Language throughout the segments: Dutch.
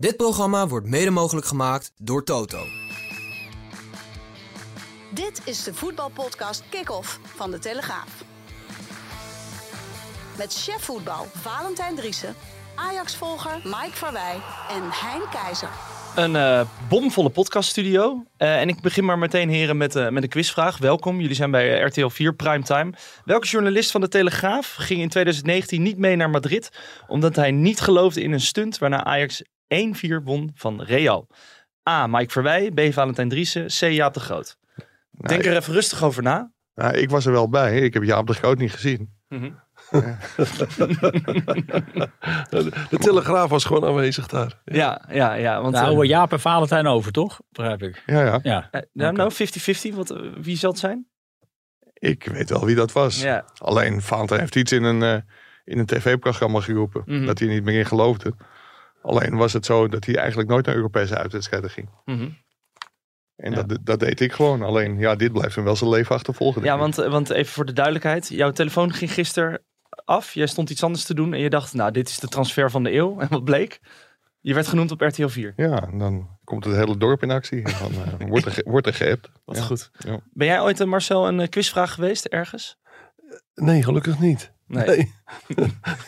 Dit programma wordt mede mogelijk gemaakt door Toto. Dit is de voetbalpodcast Kick-Off van De Telegraaf. Met chef voetbal Valentijn Driessen, Ajax-volger Mike Verwij en Hein Keizer. Een eh, bomvolle podcaststudio. Eh en ik begin maar meteen, heren, met, eh, met een quizvraag. Welkom, jullie zijn bij RTL 4 Primetime. Welke journalist van de Telegraaf ging in 2019 niet mee naar Madrid... omdat hij niet geloofde in een stunt waarna Ajax 1-4 won van Real? A. Mike Verwij, B. Valentijn Driessen, C. Jaap de Groot. Denk er even rustig over na. Nou, ik was er wel bij. Ik heb Jaap de Groot niet gezien. De Telegraaf was gewoon aanwezig daar. Ja, ja, ja. Want, Nou, eh, Jaap en Valentijn over, toch? Begrijp ik. Ja, ja. Ja. eh, nou, nou, 50-50, wat, eh, wie zal het zijn? Ik weet wel wie dat was. Ja. Alleen Valentijn heeft iets in een, eh, in een tv-programma geroepen. Mhm. Dat hij er niet meer in geloofde. Alleen was het zo dat hij eigenlijk nooit naar Europese uitwedstrijden ging. Mhm. En Ja. dat, dat deed ik gewoon. Alleen, ja, dit blijft hem wel zijn leven achtervolgen. Ja, want, want even voor de duidelijkheid. Jouw telefoon ging gisteren af. Jij stond iets anders te doen. En je dacht, nou, dit is de transfer van de eeuw. En wat bleek? Je werd genoemd op RTL 4. Ja, dan komt het hele dorp in actie. En dan eh, wordt, er wordt er geappt. Wat Ja. goed. Ja. Ben jij ooit, eh, Marcel, een eh, quizvraag geweest ergens? Nee, gelukkig niet. Nee. Nee.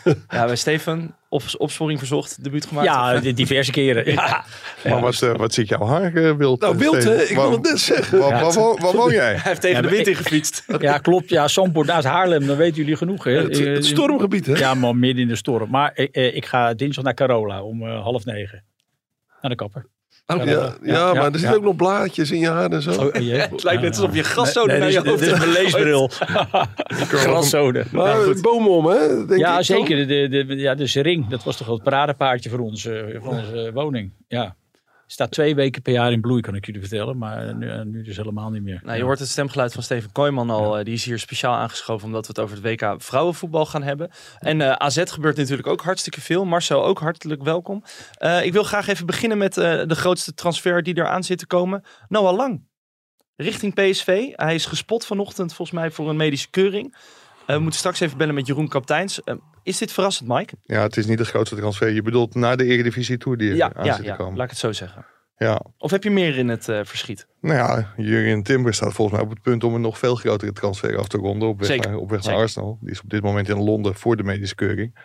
Ja, bij Steven, op, opsporing verzocht, debuut gemaakt. Ja, diverse keren. Ja. Maar wat, eh, wat zit jouw haar, eh, Wild? Nou, eh, wild hè? Ik wil het net zeggen. Waar, waar, waar, waar woon jij? Hij heeft tegen Ja, de wind ik- ingefietst. ja, klopt. Ja, Zandpoort naast Haarlem, dan weten jullie genoeg. Hè? Het, Eh, het stormgebied hè? Ja, maar midden in de storm. Maar eh, eh, ik ga dinsdag naar Carola om eh, half negen. Naar de kapper. Ja, ja, ja, ja, maar er zitten ja. ook nog blaadjes in je haar en zo. Oh, jee. Het lijkt net alsof je gaszoden Nee, naar je hoofd dit is hebt mijn leesbril. Graszoden. maar bomen om hè? Denk ik Ja, zeker. De, de, de, ja, de sering. Dat was toch wel het paradepaardje voor onze, voor onze woning. Ja. Staat twee weken per jaar in bloei, kan ik jullie vertellen. Maar eh, nu, eh, nu dus helemaal niet meer. Nou, je hoort het stemgeluid van Steven Kooijman al. eh, Die is hier speciaal aangeschoven omdat we het over het WK vrouwenvoetbal gaan hebben. En AZ gebeurt natuurlijk ook hartstikke veel. Marcel ook hartelijk welkom. Ik wil graag even beginnen met de grootste transfer die eraan zit te komen. Noah Lang. Richting PSV. Hij is gespot vanochtend volgens mij voor een medische keuring. We moeten straks even bellen met Jeroen Kapteins. Is dit verrassend, Mike? Ja, het is niet de grootste transfer. Je bedoelt na de Eredivisie Tour die er Ja, aan ja, zit te komen. laat ik het zo zeggen. Ja, Of heb je meer in het eh, verschiet? nou ja, Jurgen Timber staat volgens mij op het punt om een nog veel grotere transfer af te ronden. Op weg, Zeker, naar, op weg naar. Arsenal. Die is op dit moment in Londen voor de medische keuring.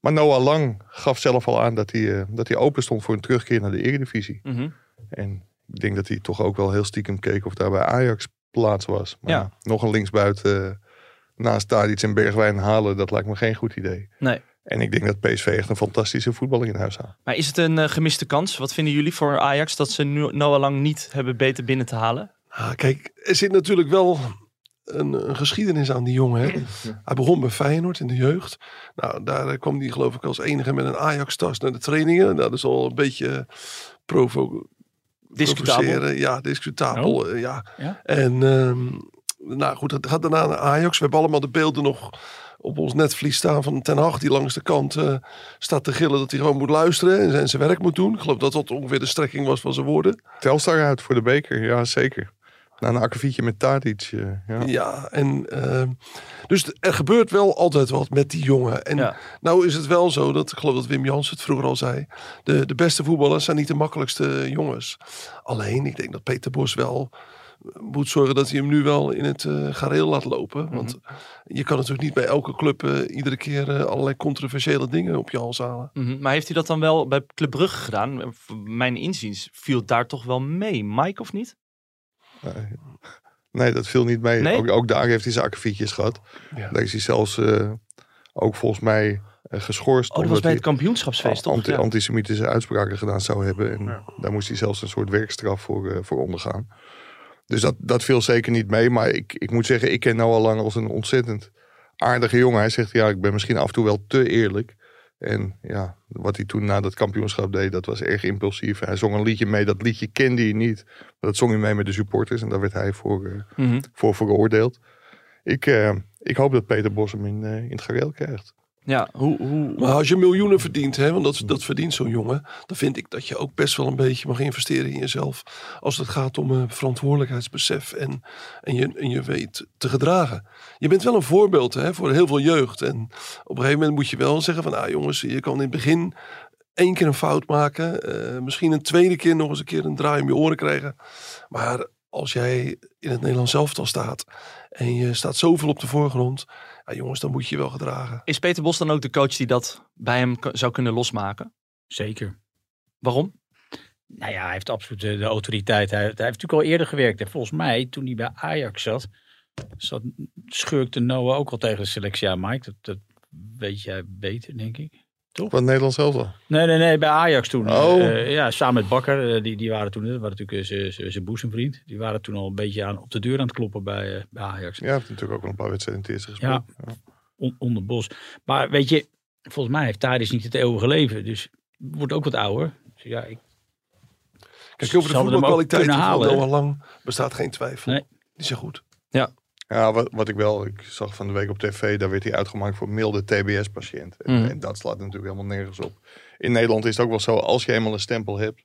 Maar Noah Lang gaf zelf al aan dat hij, eh, dat hij open stond voor een terugkeer naar de Eredivisie. Mhm. En ik denk dat hij toch ook wel heel stiekem keek of daar bij Ajax plaats was. Maar Ja. ja, nog een linksbuiten eh, naast Tadic en Bergwijn halen, dat lijkt me geen goed idee. Nee. En ik denk dat PSV echt een fantastische voetballer in huis haalt. Maar is het een eh, gemiste kans? Wat vinden jullie voor Ajax dat ze nu Noah Lang niet hebben beter binnen te halen? Ah, kijk, er zit natuurlijk wel een, een geschiedenis aan die jongen. Hè? Hij begon bij Feyenoord in de jeugd. Nou, daar eh, kwam hij geloof ik als enige met een Ajax-tas naar de trainingen. Nou, dat is al een beetje eh, provo Discutabel. provoceren. Ja, discutabel. eh, ja. Ja? En ehm, nou goed, het gaat daarna naar Ajax. We hebben allemaal de beelden nog op ons netvlies staan van Ten Hag. Die langs de kant eh, staat te gillen dat hij gewoon moet luisteren en zijn- zijn werk moet doen. Ik geloof dat dat ongeveer de strekking was van zijn woorden. Telstar uit voor de beker, ja zeker. Na een akkefietje met Tadic. eh, ja. Ja, en ehm, dus er gebeurt wel altijd wat met die jongen. En Ja. nou is het wel zo dat, ik geloof dat Wim Jans het vroeger al zei, de, de beste voetballers zijn niet de makkelijkste jongens. Alleen, ik denk dat Peter Bos wel eh, moet zorgen dat hij hem nu wel in het eh gareel laat lopen. Want je kan natuurlijk niet bij elke club eh, iedere keer eh, allerlei controversiële dingen op je hals halen. Mhm. Maar heeft hij dat dan wel bij Club Brugge gedaan? Voor Mijn inziens viel daar toch wel mee. Mike of niet? Nee, dat viel niet mee. Nee? Ook, ook daar heeft hij zijn akkefietjes gehad. Ja. Daar is hij zelfs eh, ook volgens mij eh, geschorst. Oh, dat was omdat bij hij het kampioenschapsfeest, toch? anti- Ja. antisemitische uitspraken gedaan zou hebben. En daar moest hij zelfs een soort werkstraf voor, eh, voor ondergaan. Dus dat, dat viel zeker niet mee. Maar ik, ik moet zeggen, ik ken nou al lang als een ontzettend aardige jongen. Hij zegt, ja, ik ben misschien af en toe wel te eerlijk. En ja, wat hij toen na dat kampioenschap deed, dat was erg impulsief. Hij zong een liedje mee, dat liedje kende hij niet. Maar dat zong hij mee met de supporters en daar werd hij voor, eh, Mhm. voor veroordeeld. Ik, eh, ik hoop dat Peter Bos hem in, eh, in het gareel krijgt. Ja, hoe... hoe Maar als je miljoenen verdient, hè, want dat, dat verdient zo'n jongen, dan vind ik dat je ook best wel een beetje mag investeren in jezelf. Als het gaat om eh, verantwoordelijkheidsbesef en, en, je, en je weet te gedragen. Je bent wel een voorbeeld hè, voor heel veel jeugd. En op een gegeven moment moet je wel zeggen van, ah jongens, je kan in het begin één keer een fout maken. eh, misschien een tweede keer nog eens een keer een draai om je oren krijgen. Maar als jij in het Nederlands elftal staat en je staat zoveel op de voorgrond. Ja, jongens, dan moet je je wel gedragen. Is Peter Bos dan ook de coach die dat bij hem zou kunnen losmaken? Zeker. Waarom? Nou ja, hij heeft absoluut de, de autoriteit. Hij, hij heeft natuurlijk al eerder gewerkt. En volgens mij, toen hij bij Ajax zat, zat schurkte Noah ook al tegen de selectie aan, Mike. Dat, dat weet jij beter, denk ik. Wat Nederlands zelf al. Nee, nee, nee, bij Ajax toen. Oh. Eh, ja, samen met Bakker. eh, die, die waren toen, dat was natuurlijk eh, zijn- boezemvriend. Die waren toen al een beetje aan, op de deur aan het kloppen bij, bij Ajax. Ja, heeft natuurlijk ook al een paar wedstrijden in het eerste gespeeld. Ja. On- onder Bos. Maar weet je, volgens mij heeft Thadis niet het eeuwige leven. Dus wordt ook wat ouder. Dus ja, ik, Kijk, over de voetbalkwaliteit van? Noah Lang bestaat geen twijfel. Nee. Die zijn goed. Ja, wat, wat ik wel, ik zag van de week op tv, daar werd hij uitgemaakt voor milde TBS-patiënt. En, Mhm. en dat slaat natuurlijk helemaal nergens op. In Nederland is het ook wel zo, als je eenmaal een stempel hebt,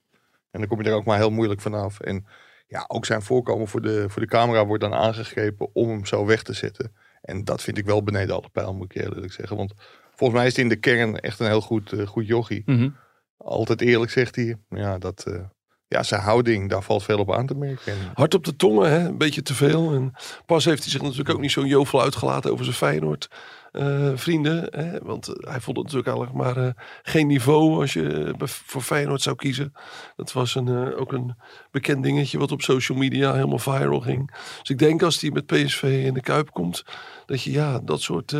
en dan kom je er ook maar heel moeilijk vanaf. En ja, ook zijn voorkomen voor de, voor de camera wordt dan aangegrepen om hem zo weg te zetten. En dat vind ik wel beneden alle pijl, moet ik eerlijk zeggen. Want volgens mij is hij in de kern echt een heel goed, eh, goed jochie. Mhm. Altijd eerlijk zegt hij. Ja, dat, eh, ja, zijn houding, daar valt veel op aan te merken. En, Hard op de tongen, hè? een beetje te veel. En pas heeft hij zich natuurlijk ook niet zo jovel uitgelaten over zijn Feyenoord eh. Hè? Want eh, hij vond het natuurlijk eigenlijk maar eh, geen niveau als je voor Feyenoord zou kiezen. Dat was een, ook een bekend dingetje wat op social media helemaal viral ging. Dus ik denk als hij met PSV in de Kuip komt, dat je ja, dat soort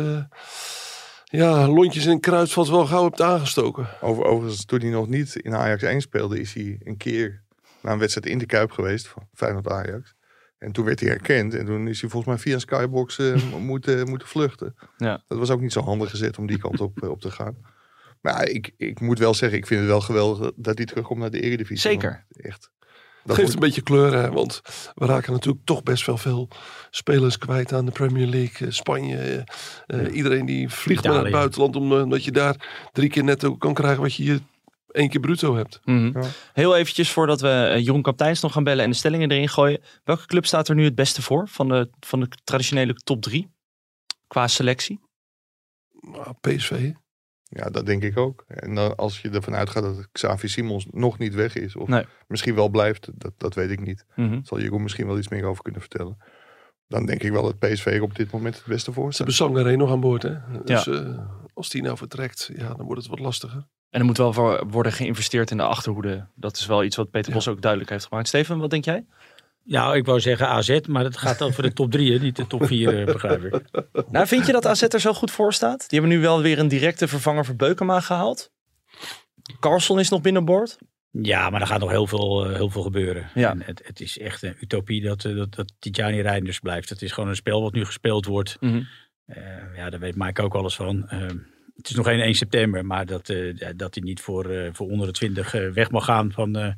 ja, lontjes in kruidvat wel gauw hebt aangestoken. Over, overigens, toen hij nog niet in Ajax 1 speelde, is hij een keer naar een wedstrijd in de Kuip geweest van Feyenoord Ajax. En toen werd hij herkend en toen is hij volgens mij via een skybox eh, moeten, moeten vluchten. Ja. Dat was ook niet zo handig gezet om die kant op, eh, op te gaan. Maar ja, ik, ik moet wel zeggen, ik vind het wel geweldig dat hij terugkomt naar de Eredivisie. Zeker. Echt. Het Dat geeft een beetje kleur, hè? want we raken natuurlijk toch best wel veel spelers kwijt aan de Premier League, eh, Spanje. eh, eh, Iedereen die vliegt naar het buitenland om, omdat je daar drie keer netto kan krijgen wat je hier één keer bruto hebt. Mhm. Ja. Heel eventjes voordat we Jeroen Kapteins nog gaan bellen en de stellingen erin gooien. Welke club staat er nu het beste voor van de, van de traditionele top drie? Qua selectie? Nou, PSV. Ja, dat denk ik ook. En dan, als je ervan uitgaat dat Xavi Simons nog niet weg is, of Nee. misschien wel blijft, dat, dat weet ik niet. Mhm. Zal Jeroen misschien wel iets meer over kunnen vertellen. Dan denk ik wel dat PSV op dit moment het beste voor Ze staat. hebben Sangaré nog aan boord. Hè? Dus eh, als die nou vertrekt, ja, dan wordt het wat lastiger. En er moet wel worden geïnvesteerd in de achterhoede. Dat is wel iets wat Peter Bos ook duidelijk heeft gemaakt. Steven, wat denk jij? Ja, ik wou zeggen AZ, maar dat gaat over de top drie, hè, niet de top vier, eh, begrijp ik. Nou, vind je dat AZ er zo goed voor staat? Die hebben nu wel weer een directe vervanger voor Beukema gehaald. Carlson is nog binnenboord. Ja, maar er gaat nog heel veel, eh, heel veel gebeuren. Ja. En het, het is echt een utopie dat, eh, dat, dat Tijani Reinders blijft. Het is gewoon een spel wat nu gespeeld wordt. Mhm. Ja, daar weet Mike ook alles van. Het is nog geen 1 september, maar dat, dat hij niet voor, voor onder de 20 eh, weg mag gaan van,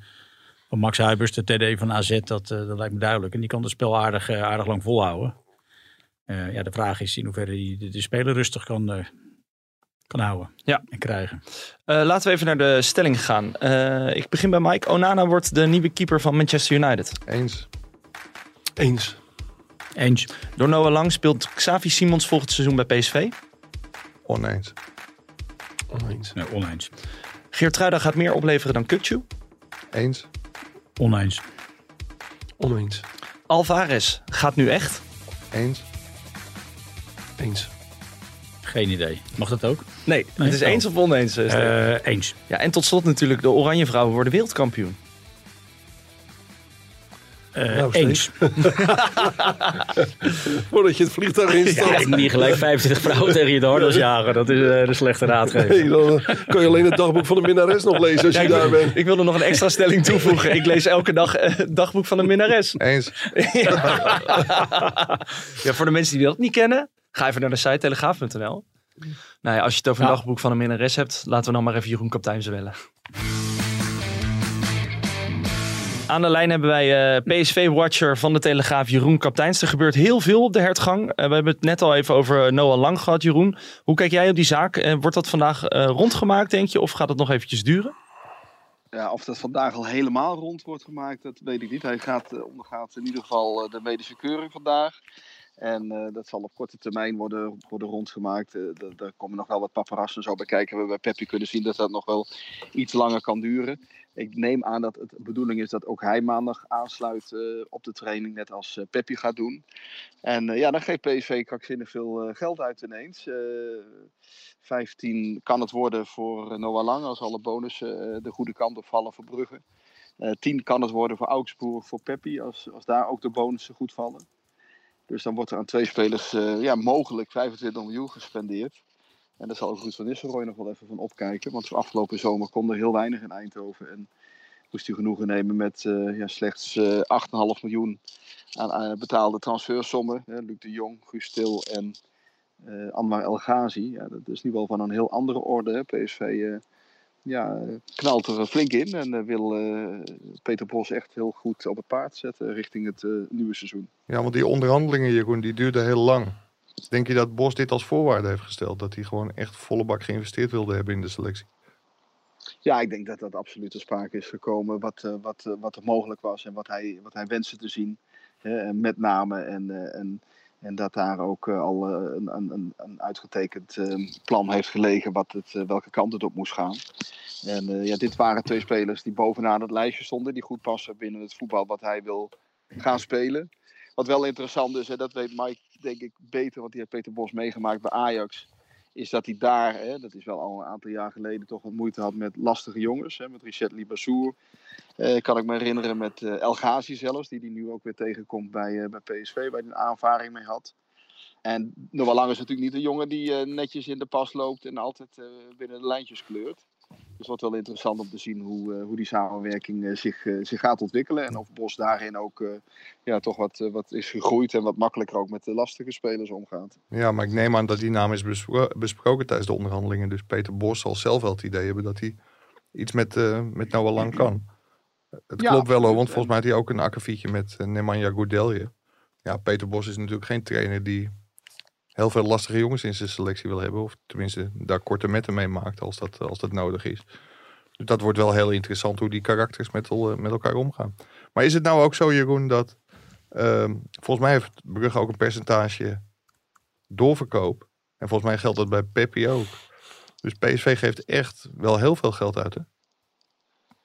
van Max Huibers, de TD van AZ, dat, eh, dat lijkt me duidelijk. En die kan het spel aardig, eh, aardig lang volhouden. Eh, ja, de vraag is in hoeverre hij de, de speler rustig kan, eh, kan houden Ja. en krijgen. Eh, laten we even naar de stelling gaan. Eh, ik begin bij Mike. Onana wordt de nieuwe keeper van Manchester United. Eens. Eens. Eens. Door Noah Lang speelt Xavi Simons volgend seizoen bij PSV. Oneens. Oneens. Nee, oneens. Geertruida gaat meer opleveren dan Kukcu. Eens. Oneens. Oneens. Alvarez gaat nu echt. Eens. Eens. Geen idee. Mag dat ook? Nee, Nee, het is oh. eens of oneens. eh? Eh, eens. ja, en tot slot natuurlijk, de Oranje Vrouwen worden wereldkampioen. Eh, Nou, eens. Voordat je het vliegtuig Ja, instapt. ik moet niet gelijk 25 vrouwen tegen je hardas jagen. Dat is eh, de slechte raadgever. Nee, dan eh, kan je alleen het dagboek van de minnares nog lezen als Ja, je ik, daar wil, bent. ik wilde nog een extra stelling toevoegen. Ik lees elke dag eh, het dagboek van een minnares. Eens. Ja, voor de mensen die dat niet kennen, ga even naar de site telegraaf.nl. Nou ja, als je het over een Ja. dagboek van een minnares hebt, laten we dan maar even Jeroen Kapteins bellen. Aan de lijn hebben wij eh, PSV-watcher van de Telegraaf, Jeroen Kapteins. Er gebeurt heel veel op de hertgang. Eh, we hebben het net al even over Noah Lang gehad, Jeroen. Hoe kijk jij op die zaak? Eh, wordt dat vandaag eh, rondgemaakt, denk je? Of gaat het nog eventjes duren? Ja, of dat vandaag al helemaal rond wordt gemaakt, dat weet ik niet. Hij gaat, ondergaat in ieder geval de medische keuring vandaag. En eh, dat zal op korte termijn worden, worden rondgemaakt. Uh, daar komen nog wel wat paparazzen zo bij kijken. We bij Peppi kunnen zien dat dat nog wel iets langer kan duren. Ik neem aan dat het de bedoeling is dat ook hij maandag aansluit uh, op de training, net als Peppi gaat doen. En ja, dan geeft PSV krankzinnig veel geld uit ineens. 15 kan het worden voor Noah Lang als alle bonussen de goede kant op vallen voor Brugge. 10 kan het worden voor Augsburg, voor Peppi, als, als daar ook de bonussen goed vallen. Dus dan wordt er aan twee spelers uh, ja, mogelijk 25 miljoen gespendeerd. En daar zal Ruud van Nistelrooy nog wel even van opkijken. Want afgelopen zomer kon er heel weinig in Eindhoven. En moest hij genoegen nemen met uh, ja, slechts uh, 8,5 miljoen aan, betaalde transfersommen. Luc de Jong, Guus Stil en Anwar El Ghazi. Ja, dat is nu wel van een heel andere orde. Hè. PSV ja, knalt er flink in en uh, wil Peter Bos echt heel goed op het paard zetten richting het nieuwe seizoen. Ja, want die onderhandelingen, Jeroen, die duurden heel lang. Denk je dat Bos dit als voorwaarde heeft gesteld? Dat hij gewoon echt volle bak geïnvesteerd wilde hebben in de selectie? Ja, ik denk dat dat absoluut ter sprake is gekomen wat, wat, wat er mogelijk was en wat hij, wat hij wenste te zien. met name en, en en dat daar ook uh, al uh, een, een, een, uitgetekend uh, plan heeft gelegen wat het, welke kant het op moest gaan. En ja, dit waren twee spelers die bovenaan het lijstje stonden, die goed passen binnen het voetbal wat hij wil gaan spelen. Wat wel interessant is, en dat weet Mike denk ik beter, want die heeft Peter Bos meegemaakt bij Ajax is dat hij daar, hè, dat is wel al een aantal jaar geleden, toch wat moeite had met lastige jongens. Hè, met Richard Libassour. Eh, kan ik me herinneren met uh, El Ghazi zelfs, die die nu ook weer tegenkomt bij, uh, bij PSV, waar hij een aanvaring mee had. En Noah Lang is natuurlijk niet een jongen die netjes in de pas loopt en altijd binnen de lijntjes kleurt. Dus het wordt wel interessant om te zien hoe, uh, hoe die samenwerking uh, zich, uh, zich gaat ontwikkelen. En of Bos daarin ook ja, toch wat, wat is gegroeid en wat makkelijker ook met de lastige spelers omgaat. Ja, maar ik neem aan dat die naam is bespro besproken tijdens de onderhandelingen. Dus Peter Bos zal zelf wel het idee hebben dat hij iets met, met Noah Lang kan. Het ja, klopt wel hoor, want volgens mij had hij ook een akkefietje met Nemanja Goudelje. Ja, Peter Bos is natuurlijk geen trainer die heel veel lastige jongens in zijn selectie wil hebben. Of tenminste daar korte metten mee maakt als dat, als dat nodig is. Dus dat wordt wel heel interessant hoe die karakters met, met elkaar omgaan. Maar is het nou ook zo, Jeroen, dat uh, volgens mij heeft Brugge ook een percentage doorverkoop. En volgens mij geldt dat bij Peppi ook. Dus PSV geeft echt wel heel veel geld uit, hè?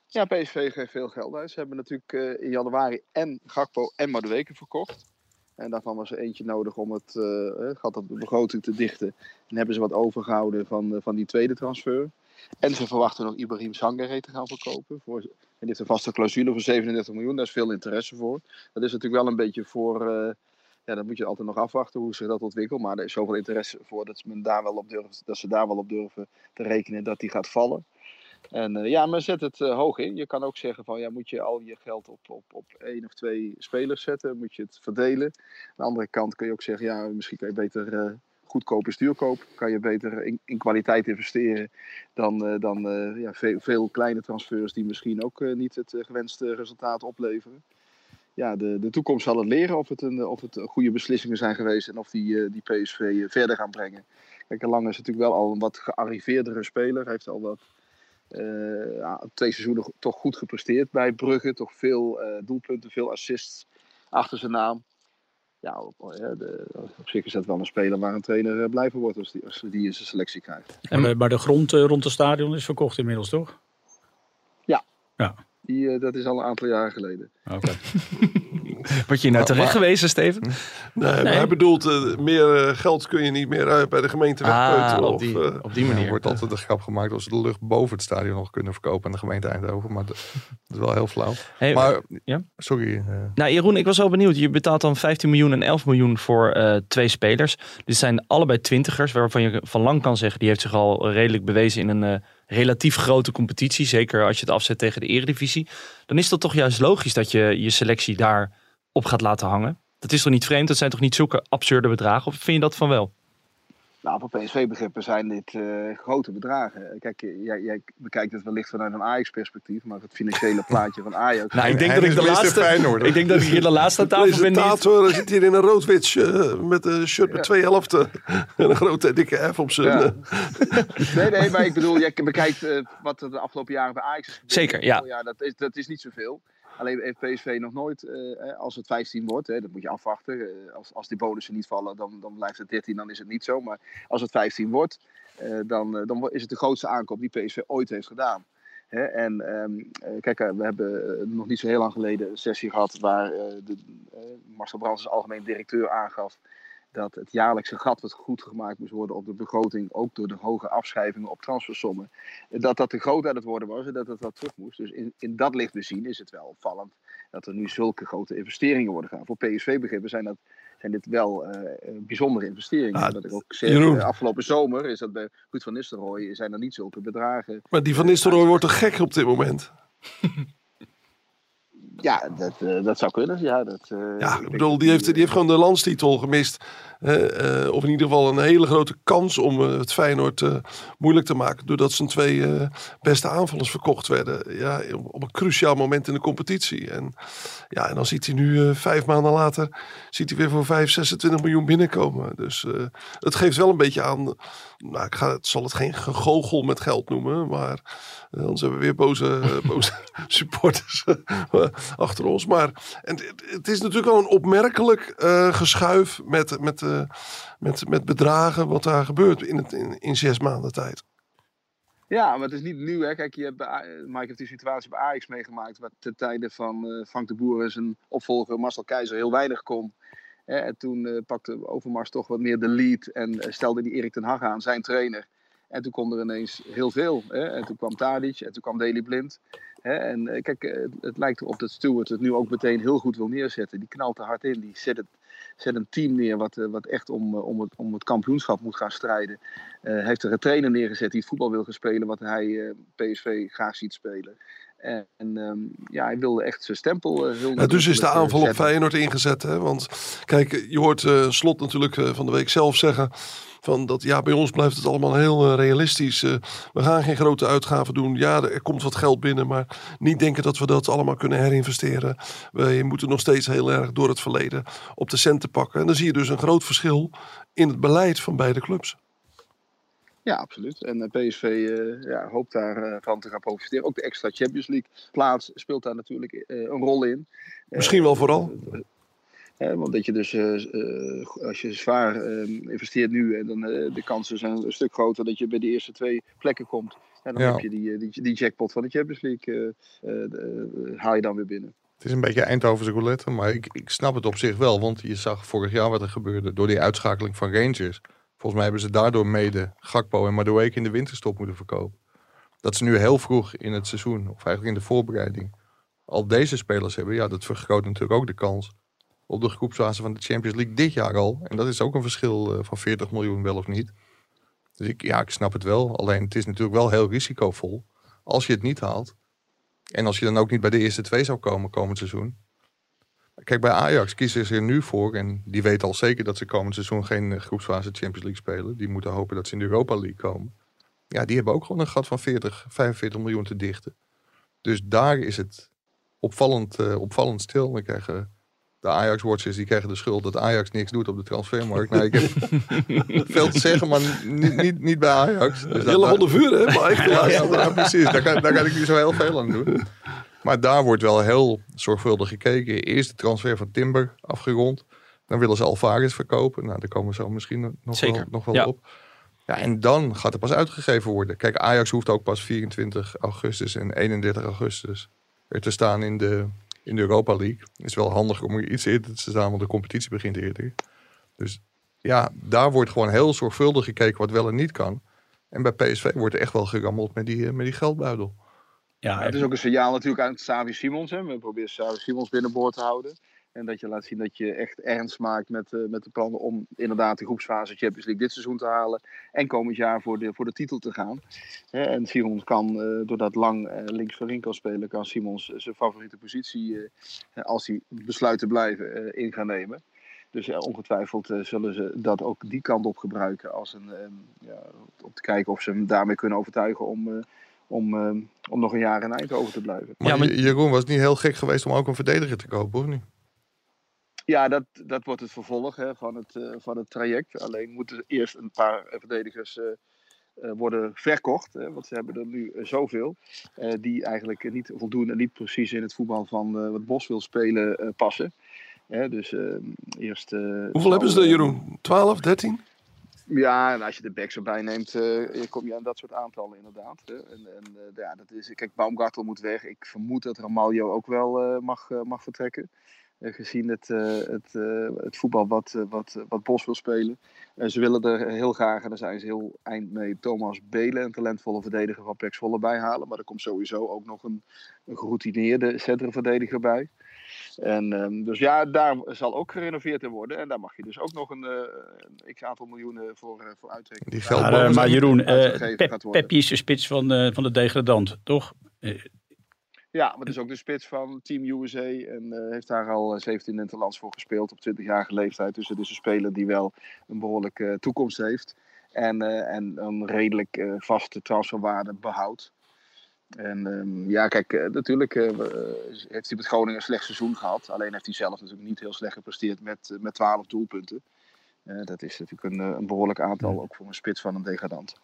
Ja, PSV geeft veel geld uit. Ze hebben natuurlijk uh, in januari en Gakpo en Madueke verkocht. En daarvan was er eentje nodig om het uh, gat op begroting te dichten. En hebben ze wat overgehouden van, uh, van die tweede transfer. En ze verwachten nog Ibrahim Sangare te gaan verkopen. Voor, en dit is een vaste clausule voor 37 miljoen. Daar is veel interesse voor. Dat is natuurlijk wel een beetje voor... Ja, dan moet je altijd nog afwachten hoe zich dat ontwikkelt. Maar er is zoveel interesse voor dat, men daar wel op durft, dat ze daar wel op durven te rekenen dat die gaat vallen. En uh, ja, men zet het uh, hoog in. Je kan ook zeggen van ja, moet je al je geld op, op, op één of twee spelers zetten? Moet je het verdelen? Aan de andere kant kun je ook zeggen, ja, misschien kan je beter uh, goedkope stuurkoop. Kan je beter in, in kwaliteit investeren dan, dan ja, veel, veel, kleine transfers die misschien ook niet het gewenste resultaat opleveren. Ja, de, de toekomst zal het leren of het, een, of het goede beslissingen zijn geweest en of die, die PSV verder gaan brengen. Kijk, Lang is natuurlijk wel al een wat gearriveerdere speler. Hij heeft al wat twee seizoenen toch goed gepresteerd bij Brugge. Toch veel uh, doelpunten, veel assists achter zijn naam. Ja, op, de, op zich is dat wel een speler waar een trainer uh, blij van wordt als die, als die in zijn selectie krijgt. En, maar de grond rond het stadion is verkocht inmiddels, toch? Ja. ja. Die, dat is al een aantal jaren geleden. Oké. Okay. Word je nou terecht gewezen, Steven? Nee, nee. maar hij bedoelt, uh, meer uh, geld kun je niet meer uh, bij de gemeente. Ah, op, die, op die manier. Er wordt altijd de grap gemaakt als ze de lucht boven het stadion nog kunnen verkopen aan de gemeente Eindhoven. Maar dat, dat is wel heel flauw. Hey, maar, ja? sorry. Nou Jeroen, ik was wel benieuwd. Je betaalt dan 15 miljoen en 11 miljoen voor twee spelers. Dit zijn allebei twintigers, waarvan je van lang kan zeggen, die heeft zich al redelijk bewezen in een relatief grote competitie. Zeker als je het afzet tegen de eredivisie. Dan is dat toch juist logisch dat je je selectie daar op gaat laten hangen. Dat is toch niet vreemd? Dat zijn toch niet zulke absurde bedragen? Of vind je dat van wel? Nou, voor PSV-begrippen zijn dit uh, grote bedragen. Kijk, jij, jij, bekijkt het wellicht vanuit een Ajax-perspectief, maar het financiële plaatje van Ajax. nou, ik denk dat ik de laatste. Ik denk dat ik hier de laatste aan tafel ben. De zit hier in een rood-wit uh, met een shirt met ja. twee helften en een grote dikke F op zijn. Ja. nee, nee, maar ik bedoel, jij bekijkt uh, wat er de afgelopen jaren bij Ajax is Zeker, ja. ja dat, is, dat is niet zoveel. Alleen heeft PSV nog nooit, eh, als het 15 wordt, hè, dat moet je afwachten. Eh, als, als die bonussen niet vallen, dan, dan blijft het 13, dan is het niet zo. Maar als het 15 wordt, eh, dan, dan is het de grootste aankoop die PSV ooit heeft gedaan. Hè, en ehm, eh, kijk, we hebben nog niet zo heel lang geleden een sessie gehad waar de, Marcel Brands als algemeen directeur aangaf dat het jaarlijkse gat wat goed gemaakt moest worden op de begroting, ook door de hoge afschrijvingen op transfersommen, dat dat te groot aan het worden was en dat het wat terug moest. Dus in, in dat licht bezien is het wel opvallend dat er nu zulke grote investeringen worden gedaan. Voor PSV-begrippen zijn, dat, zijn dit wel eh, eh, bijzondere investeringen. Dat ik ook zeg, Jeroen. eh, afgelopen zomer is dat bij Ruud van Nistelrooy zijn er niet zulke bedragen. Maar die van Nistelrooy wordt er gek op dit moment. Ja, dat, eh, dat zou kunnen. Ja, dat, eh, Ja, ik bedoel, die heeft, die heeft gewoon de landstitel gemist. Eh, eh, of in ieder geval een hele grote kans om eh, het Feyenoord eh, moeilijk te maken. Doordat zijn twee eh, beste aanvallers verkocht werden. Ja, op, een cruciaal moment in de competitie. En, ja, en dan ziet hij nu eh, vijf maanden later ziet hij weer voor 5, 26 miljoen binnenkomen. Dus eh, het geeft wel een beetje aan. Nou, ik ga, het zal het geen gegogel met geld noemen. Maar eh, anders hebben we weer boze, eh, boze supporters eh, achter ons. Maar en het, is natuurlijk wel een opmerkelijk eh, geschuif met, met, eh, met, met bedragen wat daar gebeurt in, het, in, zes maanden tijd. Ja, maar het is niet nieuw. Hè. Kijk, je hebt Mike heeft die situatie bij Ajax meegemaakt. Waar ten tijde van eh, Frank de Boer en zijn opvolger Marcel Keizer heel weinig kon. Hè. En toen pakte Overmars toch wat meer de lead. En stelde die Erik ten Hag aan, zijn trainer. En toen kon er ineens heel veel. Hè. En toen kwam Tadic en toen kwam Daley Blind. En eh, kijk, eh, het, lijkt erop dat Stewart het nu ook meteen heel goed wil neerzetten. Die knalt er hard in. Die zet, het, zet een team neer wat, eh, wat echt om, om, het, om het kampioenschap moet gaan strijden. Eh, heeft er een trainer neergezet die het voetbal wil gaan spelen wat hij PSV graag ziet spelen. En, ehm, ja, hij wilde echt zijn stempel Ja, dus is de eh, aanval op. Feyenoord ingezet. Hè? Want kijk, je hoort eh, Slot natuurlijk van de week zelf zeggen... Van dat, ja, bij ons blijft het allemaal heel realistisch. We gaan geen grote uitgaven doen. Ja, er komt wat geld binnen, maar niet denken dat we dat allemaal kunnen herinvesteren. We moeten nog steeds heel erg door het verleden op de centen pakken. En dan zie je dus een groot verschil in het beleid van beide clubs. Ja, absoluut. En eh, PSV eh, ja, hoopt daarvan van te gaan profiteren. Ook de extra Champions League plaats speelt daar natuurlijk eh, een rol in. Misschien wel vooral. Want dat je dus, eh, eh, als je zwaar eh, investeert nu, en dan eh, de kansen zijn een stuk groter dat je bij de eerste twee plekken komt. En dan Ja. heb je die, eh, die, die jackpot van de Champions League, eh, eh, eh, haal je dan weer binnen. Het is een beetje Eindhovense roulette, maar ik, ik snap het op zich wel. Want je zag vorig jaar wat er gebeurde door die uitschakeling van Rangers. Volgens mij hebben ze daardoor mede Gakpo en Madueke in de winterstop moeten verkopen. Dat ze nu heel vroeg in het seizoen, of eigenlijk in de voorbereiding, al deze spelers hebben. Ja, dat vergroot natuurlijk ook de kans op de groepsfase van de Champions League dit jaar al. En dat is ook een verschil eh, van 40 miljoen wel of niet. Dus ik, ja, ik snap het wel. Alleen het is natuurlijk wel heel risicovol als je het niet haalt. En als je dan ook niet bij de eerste twee zou komen komend seizoen. Kijk, bij Ajax kiezen ze er nu voor. En die weten al zeker dat ze komend seizoen geen eh, groepsfase Champions League spelen. Die moeten hopen dat ze in de Europa League komen. Ja, die hebben ook gewoon een gat van 40, 45 miljoen te dichten. Dus daar is het opvallend, eh, opvallend stil. Dan krijgen de Ajax-watchers die krijgen de schuld dat Ajax niks doet op de transfermarkt. Nou, ik heb veel te zeggen, maar niet, niet, niet bij Ajax. Dus Hele handen vuur, hè? Maar ja, ja, ja, precies. Daar kan, daar kan ik niet zo heel veel aan doen. Maar daar wordt wel heel zorgvuldig gekeken. Eerst de transfer van Timber afgerond. Dan willen ze Alvarez verkopen. Nou, daar komen we zo misschien nog wel, nog wel ja. op. Ja, en dan gaat er pas uitgegeven worden. Kijk, Ajax hoeft ook pas 24 augustus en 31 augustus er te staan in de, in de Europa League. Het is wel handig om er iets eerder te staan, want de competitie begint eerder. Dus ja, daar wordt gewoon heel zorgvuldig gekeken wat wel en niet kan. En bij PSV wordt er echt wel gerammeld met die, eh, met die geldbuidel. Ja, het is ook een signaal natuurlijk aan Savi Simons. Hè. We proberen Savi Simons binnenboord te houden. En dat je laat zien dat je echt ernst maakt met, eh, met de plannen om inderdaad de groepsfase Champions League dit seizoen te halen. En komend jaar voor de, voor de titel te gaan. Hè, en Simons kan, eh, doordat Lang eh, links voorin kan spelen, kan Simons zijn favoriete positie, als hij besluit te blijven, in gaan nemen. Dus ongetwijfeld zullen ze dat ook die kant op gebruiken. Als een, ja, om te kijken of ze hem daarmee kunnen overtuigen om, om, eh, om nog een jaar in Eindhoven te blijven. Maar, Ja, maar- Je- Jeroen was niet heel gek geweest om ook een verdediger te kopen, of niet? Ja, dat, dat wordt het vervolg hè, van, het, eh, van het traject. Alleen moeten eerst een paar verdedigers eh, eh, worden verkocht. Hè, want ze hebben er nu zoveel. eh, die eigenlijk niet voldoen en niet precies in het voetbal van eh, wat Bos wil spelen eh, passen. Hè, dus eh, eerst. eh, Hoeveel hebben ze er, Jeroen? 12, 13? Ja, en als je de backs erbij neemt, eh, kom je aan dat soort aantallen inderdaad. hè. En, en eh, ja, dat is, kijk, Baumgartel moet weg. Ik vermoed dat Ramaljo ook wel eh, mag, eh, mag vertrekken. Eh, gezien het, eh, het, eh, het voetbal wat, eh, wat, wat Bos wil spelen. Eh, ze willen er heel graag, en daar zijn ze heel eind mee, Thomas Belen, een talentvolle verdediger van Pek Zwolle, bij halen. Maar er komt sowieso ook nog een, een geroutineerde centrumverdediger bij. En, ehm, dus ja, daar zal ook gerenoveerd in worden. En daar mag je dus ook nog een, eh, een x-aantal miljoenen voor, eh, voor uitrekenen. Die geld- Maar, eh, maar zijn Jeroen, eh. Peppi is de spits van, eh, van de degradant, toch? Ja, maar het is ook de spits van Team USA. En eh, heeft daar al eh, 17 interlands voor gespeeld op 20-jarige leeftijd. Dus het is een speler die wel een behoorlijke eh, toekomst heeft. En, eh, en een redelijk eh, vaste transferwaarde behoudt. En ehm, ja, kijk, eh, natuurlijk eh, eh, heeft hij met Groningen een slecht seizoen gehad. Alleen heeft hij zelf natuurlijk niet heel slecht gepresteerd met, met 12 doelpunten. Dat is natuurlijk een, een behoorlijk aantal, ook voor een spits van een degradant.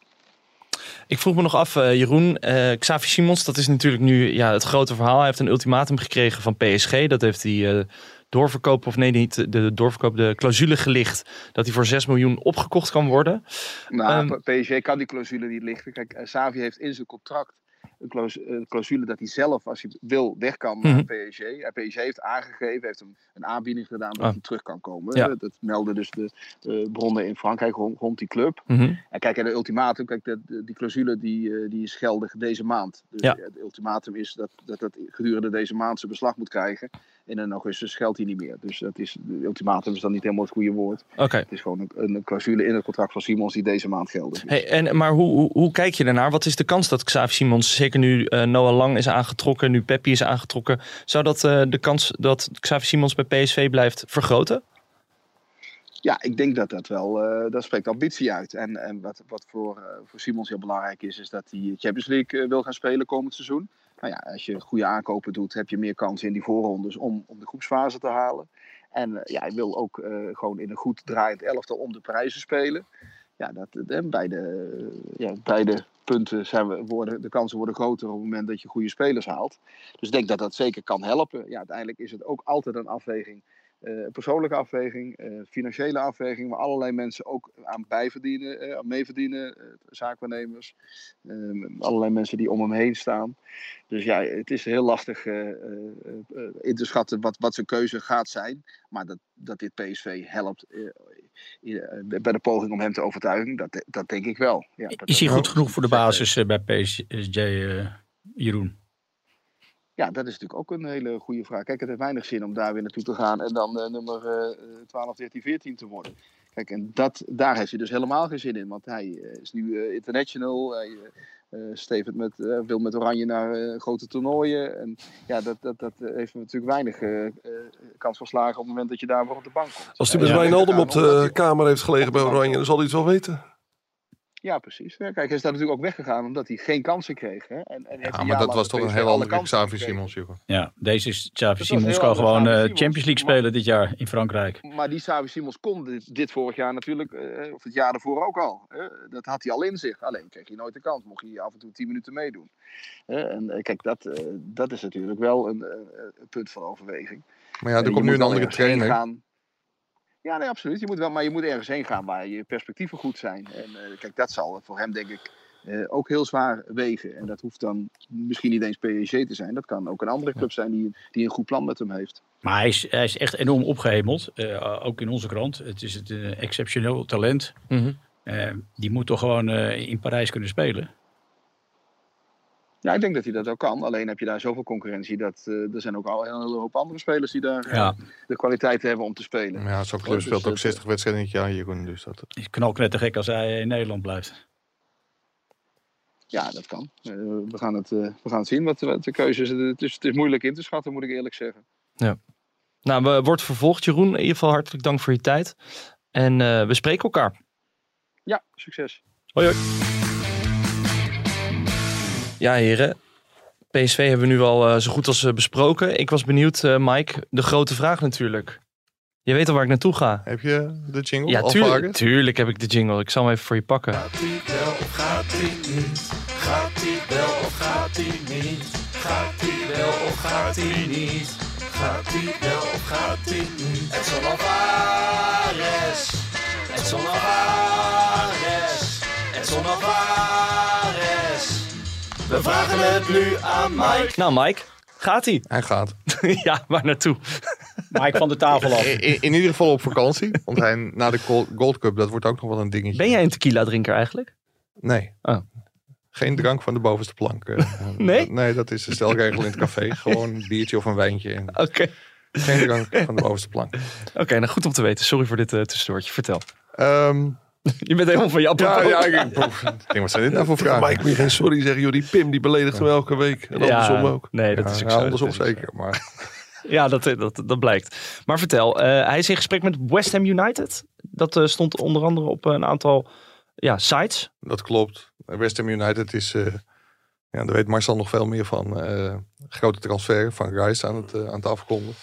Ik vroeg me nog af, Jeroen. eh Xavi Simons, dat is natuurlijk nu ja, het grote verhaal. Hij heeft een ultimatum gekregen van PSG. Dat heeft hij eh, doorverkoop, of nee, niet de doorverkoop, de clausule gelicht. Dat hij voor 6 miljoen opgekocht kan worden. Nou, Ehm, PSG kan die clausule niet lichten. Kijk, Xavi heeft in zijn contract een claus- een clausule dat hij zelf, als hij wil, weg kan naar Mhm. PSG. PSG heeft aangegeven, heeft hem een aanbieding gedaan dat Ah. hij terug kan komen. Ja. Dat melden dus de eh, bronnen in Frankrijk rond, rond die club. Mhm. En kijk, en de ultimatum, kijk, de, de- die clausule die, eh, die is geldig deze maand. Dus ja, het ultimatum is dat, dat dat gedurende deze maand zijn beslag moet krijgen. En in augustus geldt hij niet meer. Dus dat is, de ultimatum is dan niet helemaal het goede woord. Oké. Het is gewoon een, een clausule in het contract van Simons die deze maand geldig is. Hey, en, maar hoe, hoe, hoe kijk je daarnaar? Wat is de kans dat Xavi Simons, zeker nu eh, Noah Lang is aangetrokken, nu Peppi is aangetrokken, zou dat eh, de kans dat Xavi Simons bij PSV blijft vergroten? Ja, ik denk dat dat wel, eh dat spreekt ambitie uit. En, en wat, wat voor, voor Simons heel belangrijk is, is dat hij Champions League wil gaan spelen komend seizoen. Nou ja, als je goede aankopen doet, heb je meer kans in die voorrondes om, om de groepsfase te halen. En eh, ja, hij wil ook eh, gewoon in een goed draaiend elftal om de prijzen spelen. Ja, dat, en beide, eh, ja, beide punten zijn we, worden, de kansen worden groter op het moment dat je goede spelers haalt. Dus ik denk dat dat zeker kan helpen. Ja, uiteindelijk is het ook altijd een afweging eh, persoonlijke afweging, eh, financiële afweging, waar allerlei mensen ook aan bijverdienen, eh, aan meeverdienen, eh, zaakwaarnemers, eh, allerlei mensen die om hem heen staan. Dus ja, het is heel lastig eh, eh, eh, in te schatten wat, wat zijn keuze gaat zijn. Maar dat, dat dit PSV helpt bij de poging om hem te overtuigen, dat, dat denk ik wel. Ja, dat Is hij goed genoeg voor de basis eh, bij PSG, eh, Jeroen? Ja, dat is natuurlijk ook een hele goede vraag. Kijk, het heeft weinig zin om daar weer naartoe te gaan en dan eh, nummer eh 12, 13, 14 te worden. Kijk, en dat, daar heeft hij dus helemaal geen zin in. Want hij eh, is nu eh, international. Hij eh, eh, stevend met, eh, wil met Oranje naar eh, grote toernooien. En ja, dat, dat, dat heeft natuurlijk weinig kans van slagen op het moment dat je daar weer op de bank komt. Als hij met. Wijnaldum op de kamer heeft gelegen bij Oranje, dan zal hij het wel weten. Ja, precies. Ja, kijk, hij is daar natuurlijk ook weggegaan omdat hij geen kansen kreeg. Hè? En, en Ja, maar dat was toch een heel andere Xavi. Simons. Ja, deze is Xavi Simons kan gewoon eh. Champions League Maar- spelen dit jaar in Frankrijk. Maar die Xavi Simons kon dit, dit vorig jaar natuurlijk, eh, of het jaar daarvoor ook al. Hè? Dat had hij al in zich. Alleen kreeg hij nooit de kans, mocht hij af en toe 10 minuten meedoen. Hè? En eh, kijk, dat, eh, dat is natuurlijk wel een, eh, punt van overweging. Maar ja, er komt nu een andere trainer. Gaan. Ja, nee, absoluut. Je moet wel, maar je moet ergens heen gaan waar je perspectieven goed zijn. En eh, kijk, dat zal voor hem denk ik eh, ook heel zwaar wegen. En dat hoeft dan misschien niet eens PSG te zijn. Dat kan ook een andere club zijn die, die een goed plan met hem heeft. Maar hij is, hij is echt enorm opgehemeld. eh, ook in onze krant. Het is het een exceptioneel talent. Mhm. Eh, die moet toch gewoon eh, in Parijs kunnen spelen. Ja, ik denk dat hij dat ook kan. Alleen heb je daar zoveel concurrentie. Dat, eh, er zijn ook al een hele hoop andere spelers die daar eh, Ja, de kwaliteit hebben om te spelen. Ja, zo'n club dus speelt ook het- 60 wedstrijden in het jaar, Jeroen. Dus dat, is knalknettergek als hij in Nederland blijft. Ja, dat kan. Eh, we, gaan het, eh, we gaan het zien wat, wat de keuze is. Het, is. het is moeilijk in te schatten, moet ik eerlijk zeggen. Nou, we wordt vervolgd, Jeroen. In ieder geval hartelijk dank voor je tijd. En eh, we spreken elkaar. Ja, succes. Hoi hoi. Ja, heren. PSV hebben we nu al eh, zo goed als eh, besproken. Ik was benieuwd, eh, Mike. De grote vraag natuurlijk. Je weet al waar ik naartoe ga. heb je de jingle Ja, al tuurlijk, tuurlijk heb ik de jingle. Ik zal hem even voor je pakken. Gaat hij wel of gaat gaat hij niet? Gaat hij wel of gaat hij niet? Gaat hij wel of gaat hij niet? Gaat hij wel of gaat hij niet? Edson Alvarez. Edson Alvarez. Edson Alvarez. We vragen het nu aan Mike. Nou Mike, gaat hij? Hij gaat. ja, waar naartoe? Mike van de tafel af. In, in- in ieder geval op vakantie. Want hij, na de Gold- Cup, dat wordt ook nog wel een dingetje. Ben jij een tequila drinker eigenlijk? Nee. Oh. Geen drank van de bovenste plank. eh. Nee? Nee, dat is de stelregel in het café. Gewoon een biertje of een wijntje. Oké. geen drank van de bovenste plank. Oké, nou goed om te weten. Sorry voor dit eh tussendoortje. Vertel. Ehm, Je bent helemaal van je ja, ja, ik, ik denk, wat zijn dit nou voor vragen? Mike, moet je geen sorry zeggen. Joh, die Pim die beledigt hem elke week. En andersom ook. Nee, dat Ja, is ook ja, zo. andersom zeker. Maar. Ja, dat, dat, dat blijkt. Maar vertel, eh, hij is in gesprek met West Ham United. Dat eh, stond onder andere op een aantal ja, sites. dat klopt. West Ham United is, eh, ja, daar weet Marcel nog veel meer van. eh, grote transfer van Rice aan het, aan het afkonden.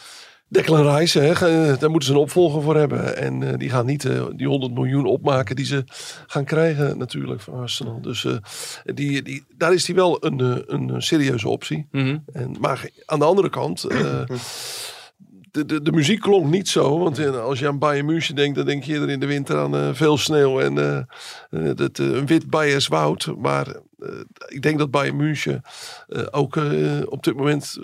Declan Rice, hè, daar moeten ze een opvolger voor hebben. En eh, die gaan niet eh, die 100 miljoen opmaken die ze gaan krijgen natuurlijk van Arsenal. Dus eh, die, die, daar is hij wel een, een serieuze optie. En, maar aan de andere kant, de, de, de muziek klonk niet zo. Want als je aan Bayern München denkt, dan denk je eerder in de winter aan veel sneeuw en dat, eh, een wit Bayers woud. Maar ik denk dat Bayern München ook op dit moment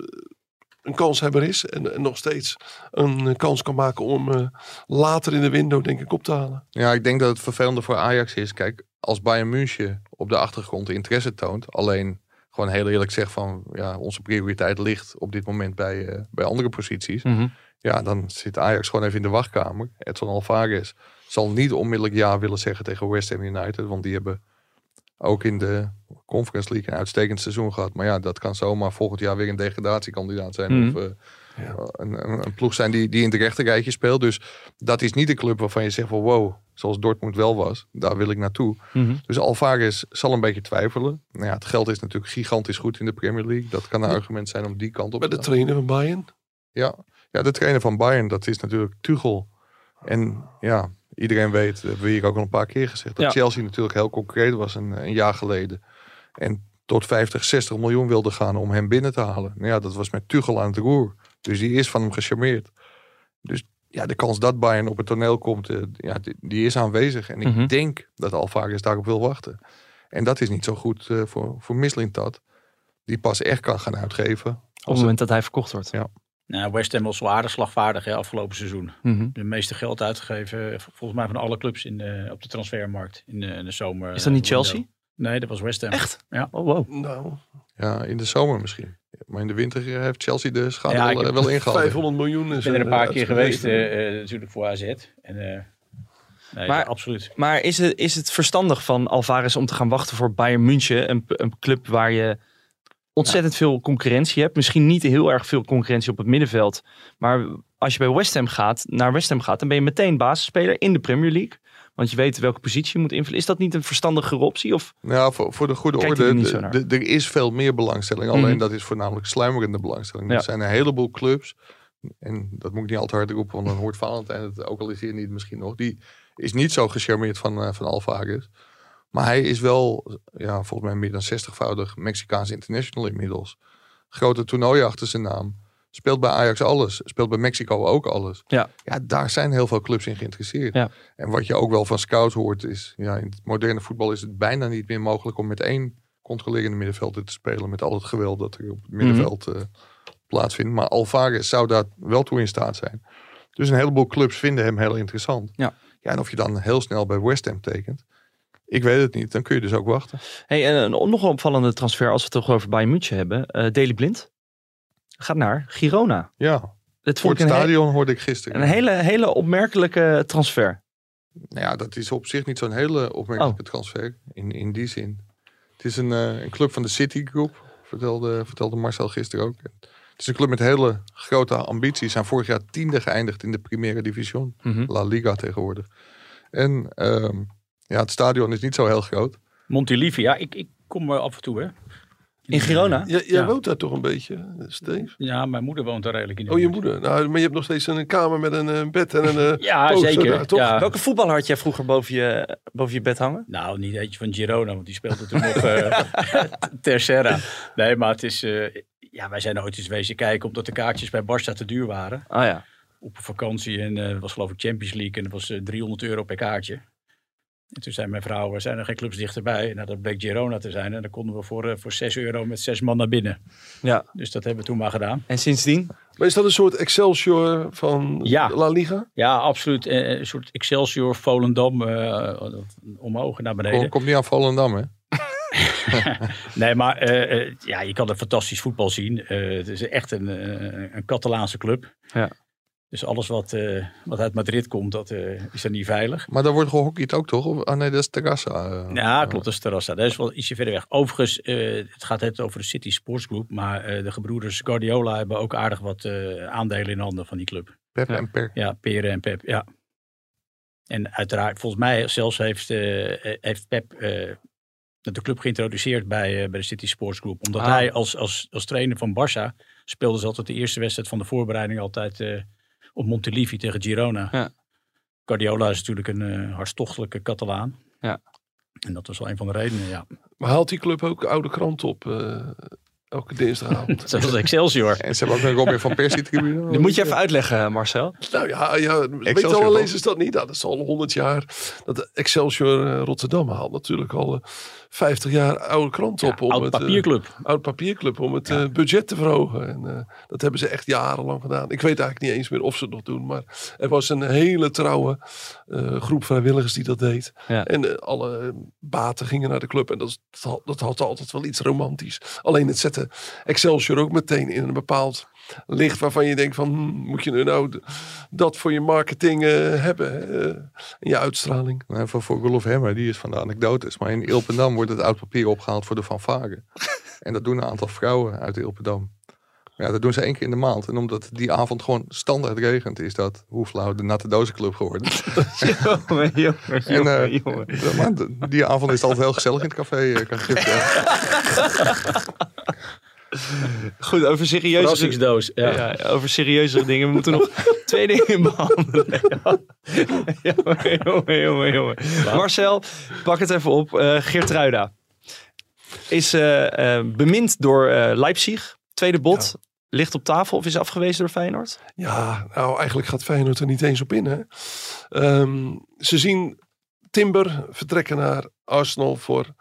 een kanshebber is. En, en nog steeds een eh, kans kan maken om hem eh, later in de window denk ik op te halen. Ja, ik denk dat het vervelende voor Ajax is. Kijk, als Bayern München op de achtergrond interesse toont. Alleen gewoon heel eerlijk zegt van ja, onze prioriteit ligt op dit moment bij, eh, bij andere posities. Mhm. Ja, dan zit Ajax gewoon even in de wachtkamer. Edson Alvarez zal niet onmiddellijk ja willen zeggen tegen West Ham United. Want die hebben ook in de Conference League een uitstekend seizoen gehad. Maar ja, dat kan zomaar volgend jaar weer een degradatiekandidaat zijn. Mhm. Of eh, een, een, een ploeg zijn die, die in het rechterrijtje speelt. Dus dat is niet de club waarvan je zegt van wow, zoals Dortmund wel was. Daar wil ik naartoe. Mhm. Dus Alvarez zal een beetje twijfelen. Nou ja, het geld is natuurlijk gigantisch goed in de Premier League. Dat kan een argument zijn om die kant op Bij te de gaan. trainer van Bayern. Ja. ja, de trainer van Bayern, dat is natuurlijk Tuchel. En ja, iedereen weet, hebben we hier ook al een paar keer gezegd, dat Ja. Chelsea natuurlijk heel concreet was een, een jaar geleden. En tot 50, 60 miljoen wilde gaan om hem binnen te halen. Nou ja, dat was met Tuchel aan het roer. Dus die is van hem gecharmeerd. Dus ja, de kans dat Bayern op het toneel komt, eh, ja, die, die is aanwezig. En ik Mhm. denk dat Alvarez daarop wil wachten. En dat is niet zo goed eh, voor, voor Mislintat. Die pas echt kan gaan uitgeven. Op het moment dat hij verkocht wordt. Ja. Nou, West Ham was wel aardig slagvaardig hè, afgelopen seizoen. Mhm. De meeste geld uitgegeven, volgens mij van alle clubs in de, op de transfermarkt in de, in de zomer. Is dat niet eh, window. Chelsea? Nee, dat was West Ham. Echt? Ja. Oh, wow. Nou, Ja, in de zomer misschien. Maar in de winter eh, heeft Chelsea de schade Ja, wel, eh, wel ingehaald. 500 miljoen is Ik ben er een paar keer geweest natuurlijk voor AZ. En, eh, nee, Maar- absoluut. Maar is het, is het verstandig van Alvarez om te gaan wachten voor Bayern München? Een, een club waar je ontzettend veel concurrentie hebt. Misschien niet heel erg veel concurrentie op het middenveld. Maar als je bij West Ham gaat, naar West Ham gaat, dan ben je meteen basisspeler in de Premier League. Want je weet welke positie je moet invullen. Is dat niet een verstandigere optie? Of Nou, voor, voor de goede er orde, er is veel meer belangstelling. Alleen Mhm. dat is voornamelijk sluimerende belangstelling. Ja. Er zijn een heleboel clubs. En dat moet ik niet al te hard roepen, want dan hoort Valentijn het ook al is hier niet misschien nog. Die is niet zo gecharmeerd van, eh van Alvarez. Maar hij is wel, ja, volgens mij meer dan 60-voudig Mexicaans international inmiddels. Grote toernooien achter zijn naam. Speelt bij Ajax alles. Speelt bij Mexico ook alles. Ja. ja, daar zijn heel veel clubs in geïnteresseerd. Ja. En wat je ook wel van scouts hoort is, ja, in het moderne voetbal is het bijna niet meer mogelijk om met één controlerende middenvelder te spelen. Met al het geweld dat er op het middenveld eh, plaatsvindt. Maar Alvarez zou daar wel toe in staat zijn. Dus een heleboel clubs vinden hem heel interessant. Ja. ja en of je dan heel snel bij West Ham tekent, ik weet het niet. Dan kun je dus ook wachten. hey, en een nog een opvallende transfer als we het toch over Bayern München hebben. eh Daley Blind gaat naar Girona. Ja, Dat voor het he- stadion hoorde ik gisteren. een hele, hele opmerkelijke transfer. Nou ja, dat is op zich niet zo'n hele opmerkelijke Oh. transfer. In, in die zin. Het is een, eh, een club van de City Group, vertelde, vertelde Marcel gisteren ook. Het is een club met hele grote ambities. Zijn vorig jaar tiende geëindigd in de Primera Division. Mhm. La Liga tegenwoordig. En ehm, ja, het stadion is niet zo heel groot. Montilivi, ja, ik, ik kom er af en toe hè. In Girona? Jij, jij Ja. woont daar toch een beetje, Steve? Ja, mijn moeder woont daar redelijk in Oh, je moeder. Nou, maar je hebt nog steeds een kamer met een eh, bed en een eh, Ja, poster zeker. daar, toch? Ja. Welke voetballer had jij vroeger boven je, boven je bed hangen? Nou, niet eentje van Girona, want die speelde toen nog eh Tercera. Nee, maar het is... eh, ja, wij zijn ooit eens wezen kijken omdat de kaartjes bij Barça te duur waren. Ah ja. Op een vakantie en eh, het was geloof ik Champions League en dat was eh, 300 euro per kaartje. En toen zei mijn vrouw, er zijn er geen clubs dichterbij? Nou, dat bleek Girona te zijn en dan konden we voor, eh, voor 6 euro met zes man naar binnen. ja. Dus dat hebben we toen maar gedaan. En sindsdien? Maar is dat een soort Excelsior van Ja. La Liga? Ja, absoluut. Eh, Een soort Excelsior, Volendam, eh, omhoog en naar beneden. Kom, komt niet aan Volendam, hè? Nee, maar eh, eh, ja, je kan er fantastisch voetbal zien. Eh, het is echt een, eh, een Catalaanse club. Ja. Dus alles wat, eh, wat uit Madrid komt, dat eh, is er niet veilig. Maar daar wordt gehockeyd ook, toch? Of- Ah nee, dat is Terrassa. eh. Ja, klopt, dat is Terrassa. Dat is wel ietsje verder weg. Overigens, eh, het gaat het over de City Sports Group. Maar eh, de gebroeders Guardiola hebben ook aardig wat eh, aandelen in handen van die club. Pep Ja. en Per. Ja, Peren en Pep, ja. En uiteraard, volgens mij zelfs heeft, eh, heeft Pep eh, de club geïntroduceerd bij, eh, bij de City Sports Group. Omdat Ah. hij als, als, als trainer van Barça speelde ze altijd de eerste wedstrijd van de voorbereiding altijd eh, op Montelivi tegen Girona. Ja. Guardiola is natuurlijk een eh, hartstochtelijke Catalaan. Ja. En dat was wel een van de redenen, ja. Maar haalt die club ook oude krant op eh, elke dinsdagavond? Zoals Excelsior. En ze hebben ook een Robin van Persie tribune. Dat moet je even uitleggen, Marcel. nou ja, ja alle toch? lezers dat niet? Nou, dat is al 100 jaar. Dat de Excelsior eh, Rotterdam haalt natuurlijk al eh, 50 jaar oude krant op. om Oud het, eh, papierclub. oud papierclub om het eh, budget te verhogen. En eh, dat hebben ze echt jarenlang gedaan. Ik weet eigenlijk niet eens meer of ze het nog doen. Maar er was een hele trouwe groep vrijwilligers die dat deed. Ja. En alle baten gingen naar de club. En dat, is- dat, had- dat had altijd wel iets romantisch. Alleen het zette Excelsior ook meteen in een bepaald licht waarvan je denkt van... hmm, moet je nu nou dat voor je marketing eh, hebben? eh, en je uitstraling. Nee, voor, voor Rolf Hemmer, die is van de anekdotes. Maar in Ilpendam wordt het oud papier opgehaald voor de fanfare. en dat doen een aantal vrouwen uit Ilpendam. Ja, dat doen ze één keer in de maand. En omdat die avond gewoon standaard regent, is dat hoe flauw de Natte Dozenclub geworden. jongen, jongen, En, eh, jongen, jongen. die avond is het altijd heel gezellig in het café. kan. Goed, over serieuze, Verrassingsdoos. Ja. ja. over serieuze dingen. We moeten nog twee dingen behandelen. Ja. jongen, jongen, jongen, jongen. Marcel, pak het even op. Eh Geertruida is eh, eh, bemind door eh, Leipzig. Tweede bot. Ligt op tafel of is afgewezen door Feyenoord? Ja, nou eigenlijk gaat Feyenoord er niet eens op in. Hè? Ehm, ze zien Timber vertrekken naar Arsenal voor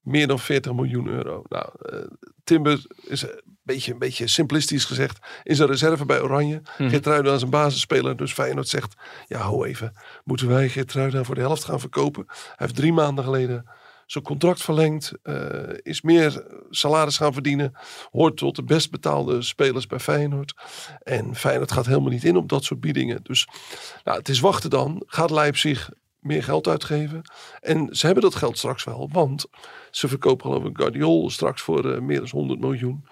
meer dan 40 miljoen euro. Nou, eh, Timber is een beetje, een beetje simplistisch gezegd, is een reserve bij Oranje. Mhm. Geertruida is een basisspeler, dus Feyenoord zegt, ja ho even, moeten wij Geertruida voor de helft gaan verkopen? Hij heeft drie maanden geleden zijn contract verlengd, eh, is meer salaris gaan verdienen, hoort tot de best betaalde spelers bij Feyenoord. En Feyenoord gaat helemaal niet in op dat soort biedingen. Dus nou, het is wachten dan. Gaat Leipzig meer geld uitgeven? En ze hebben dat geld straks wel, want ze verkopen geloof ik Guardiol straks voor eh, meer dan 100 miljoen.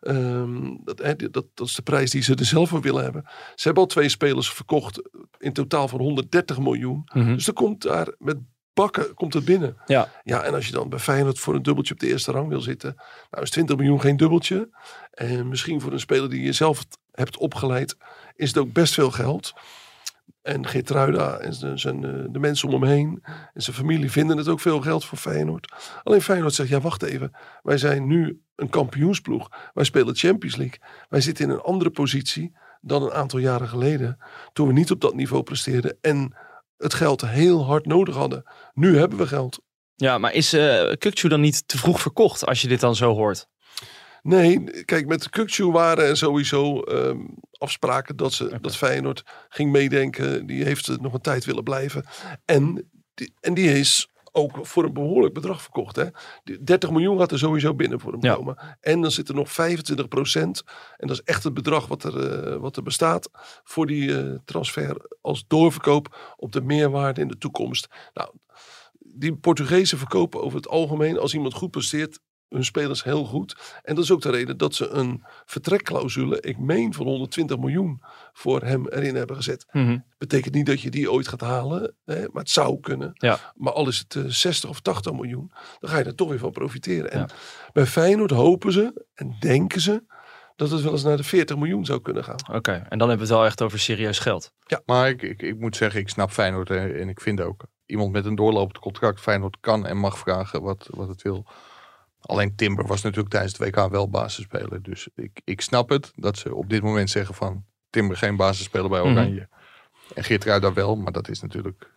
Ehm, dat, dat, dat is de prijs die ze er zelf voor willen hebben. Ze hebben al twee spelers verkocht in totaal voor 130 miljoen. Dus er komt daar met bakken komt het binnen. Ja. Ja, en als je dan bij Feyenoord voor een dubbeltje op de eerste rang wil zitten, nou is 20 miljoen geen dubbeltje. En misschien voor een speler die je zelf hebt opgeleid, is het ook best veel geld. En Geertruida en zijn, zijn, eh, de mensen om hem heen en zijn familie vinden het ook veel geld voor Feyenoord. Alleen Feyenoord zegt, ja wacht even, wij zijn nu een kampioensploeg. Wij spelen Champions League. Wij zitten in een andere positie dan een aantal jaren geleden. Toen we niet op dat niveau presteerden en het geld heel hard nodig hadden. Nu hebben we geld. Ja, maar is Kukçu dan niet te vroeg verkocht als je dit dan zo hoort? Nee, kijk, met Kukçu waren er sowieso ehm, afspraken dat, ze, dat Feyenoord ging meedenken. Die heeft nog een tijd willen blijven. En die, en die is ook voor een behoorlijk bedrag verkocht. Hè? Die 30 miljoen gaat er sowieso binnen voor hem Ja. komen. En dan zit er nog 25 procent. En dat is echt het bedrag wat er, eh, wat er bestaat voor die eh, transfer als doorverkoop op de meerwaarde in de toekomst. Nou, die Portugezen verkopen over het algemeen, als iemand goed presteert, hun spelers heel goed. En dat is ook de reden dat ze een vertrekclausule, ik meen van 120 miljoen, voor hem erin hebben gezet. Mhm. Betekent niet dat je die ooit gaat halen, hè, maar het zou kunnen. Ja. Maar al is het eh, 60 of 80 miljoen, dan ga je er toch weer van profiteren. En Ja. bij Feyenoord hopen ze en denken ze dat het wel eens naar de 40 miljoen zou kunnen gaan. Oké, en dan hebben we het wel echt over serieus geld. Maar ik, ik, ik moet zeggen, ik snap Feyenoord hè, en ik vind ook iemand met een doorlopend contract Feyenoord kan en mag vragen wat, wat het wil. Alleen Timber was natuurlijk tijdens het WK wel basisspeler. Dus ik, ik snap het dat ze op dit moment zeggen van Timber geen basisspeler bij Mhm. Oranje. En Geert daar wel, maar dat is natuurlijk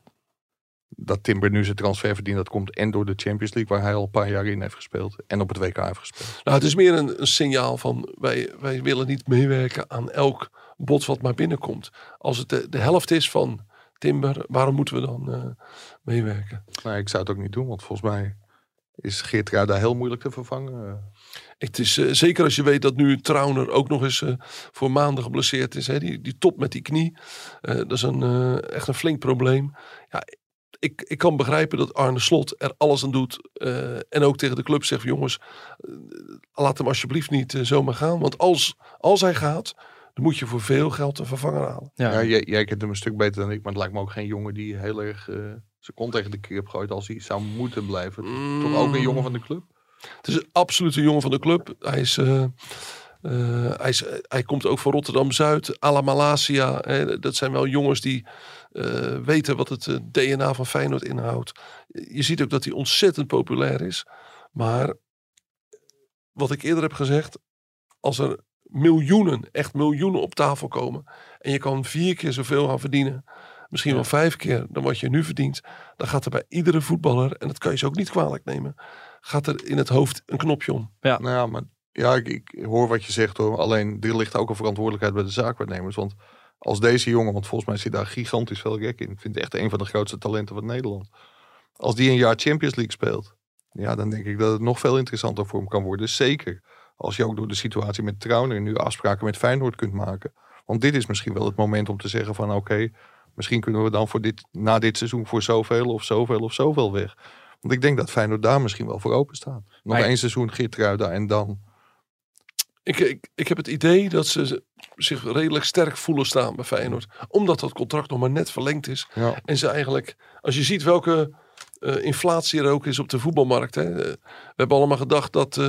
dat Timber nu zijn transfer verdient. Dat komt en door de Champions League waar hij al een paar jaar in heeft gespeeld. En op het WK heeft gespeeld. Nou, het is meer een, een signaal van wij, wij willen niet meewerken aan elk bod wat maar binnenkomt. Als het de, de helft is van Timber, waarom moeten we dan eh, meewerken? Nou, ik zou het ook niet doen, want volgens mij is Geert daar heel moeilijk te vervangen. Het is eh, zeker als je weet dat nu Trauner ook nog eens eh, voor maanden geblesseerd is. Hè? Die, die top met die knie. Eh, dat is een, eh, echt een flink probleem. Ja, ik, ik kan begrijpen dat Arne Slot er alles aan doet. eh, en ook tegen de club zegt: jongens, laat hem alsjeblieft niet zomaar gaan. Want als, als hij gaat, dan moet je voor veel geld een vervanger halen. Ja, Ja, jij, jij kent hem een stuk beter dan ik, maar het lijkt me ook geen jongen die heel erg eh, zijn kont tegen de krip gooit als hij zou moeten blijven. Toch ook een jongen van de club? Het is absoluut een jongen van de club. Hij, is, eh, eh, hij, is, hij komt ook van Rotterdam-Zuid, Malasia. Hè. Dat zijn wel jongens die eh, weten wat het DNA van Feyenoord inhoudt. Je ziet ook dat hij ontzettend populair is. Maar wat ik eerder heb gezegd, als er miljoenen, echt miljoenen op tafel komen. En je kan vier keer zoveel gaan verdienen. Misschien wel vijf keer dan wat je nu verdient. Dan gaat er bij iedere voetballer, en dat kan je ze ook niet kwalijk nemen. Gaat er in het hoofd een knopje om. Nou ja, maar ja, ik, ik hoor wat je zegt hoor. Alleen er ligt ook een verantwoordelijkheid bij de zaakwaarnemers. Want als deze jongen, want volgens mij zit daar gigantisch veel gek in. Ik vind het echt een van de grootste talenten van Nederland. Als die een jaar Champions League speelt, ja, dan denk ik dat het nog veel interessanter voor hem kan worden. Zeker als je ook door de situatie met Trauner nu afspraken met Feyenoord kunt maken. Want dit is misschien wel het moment om te zeggen van oké, misschien kunnen we dan voor dit, na dit seizoen voor zoveel of zoveel of zoveel weg. Want ik denk dat Feyenoord daar misschien wel voor open staat. Nog Maar- één seizoen Geertruida en dan Ik, ik, ik heb het idee dat ze zich redelijk sterk voelen staan bij Feyenoord. Omdat dat contract nog maar net verlengd is. Ja. En ze eigenlijk, als je ziet welke eh, inflatie er ook is op de voetbalmarkt. Hè. eh, we hebben allemaal gedacht dat, eh,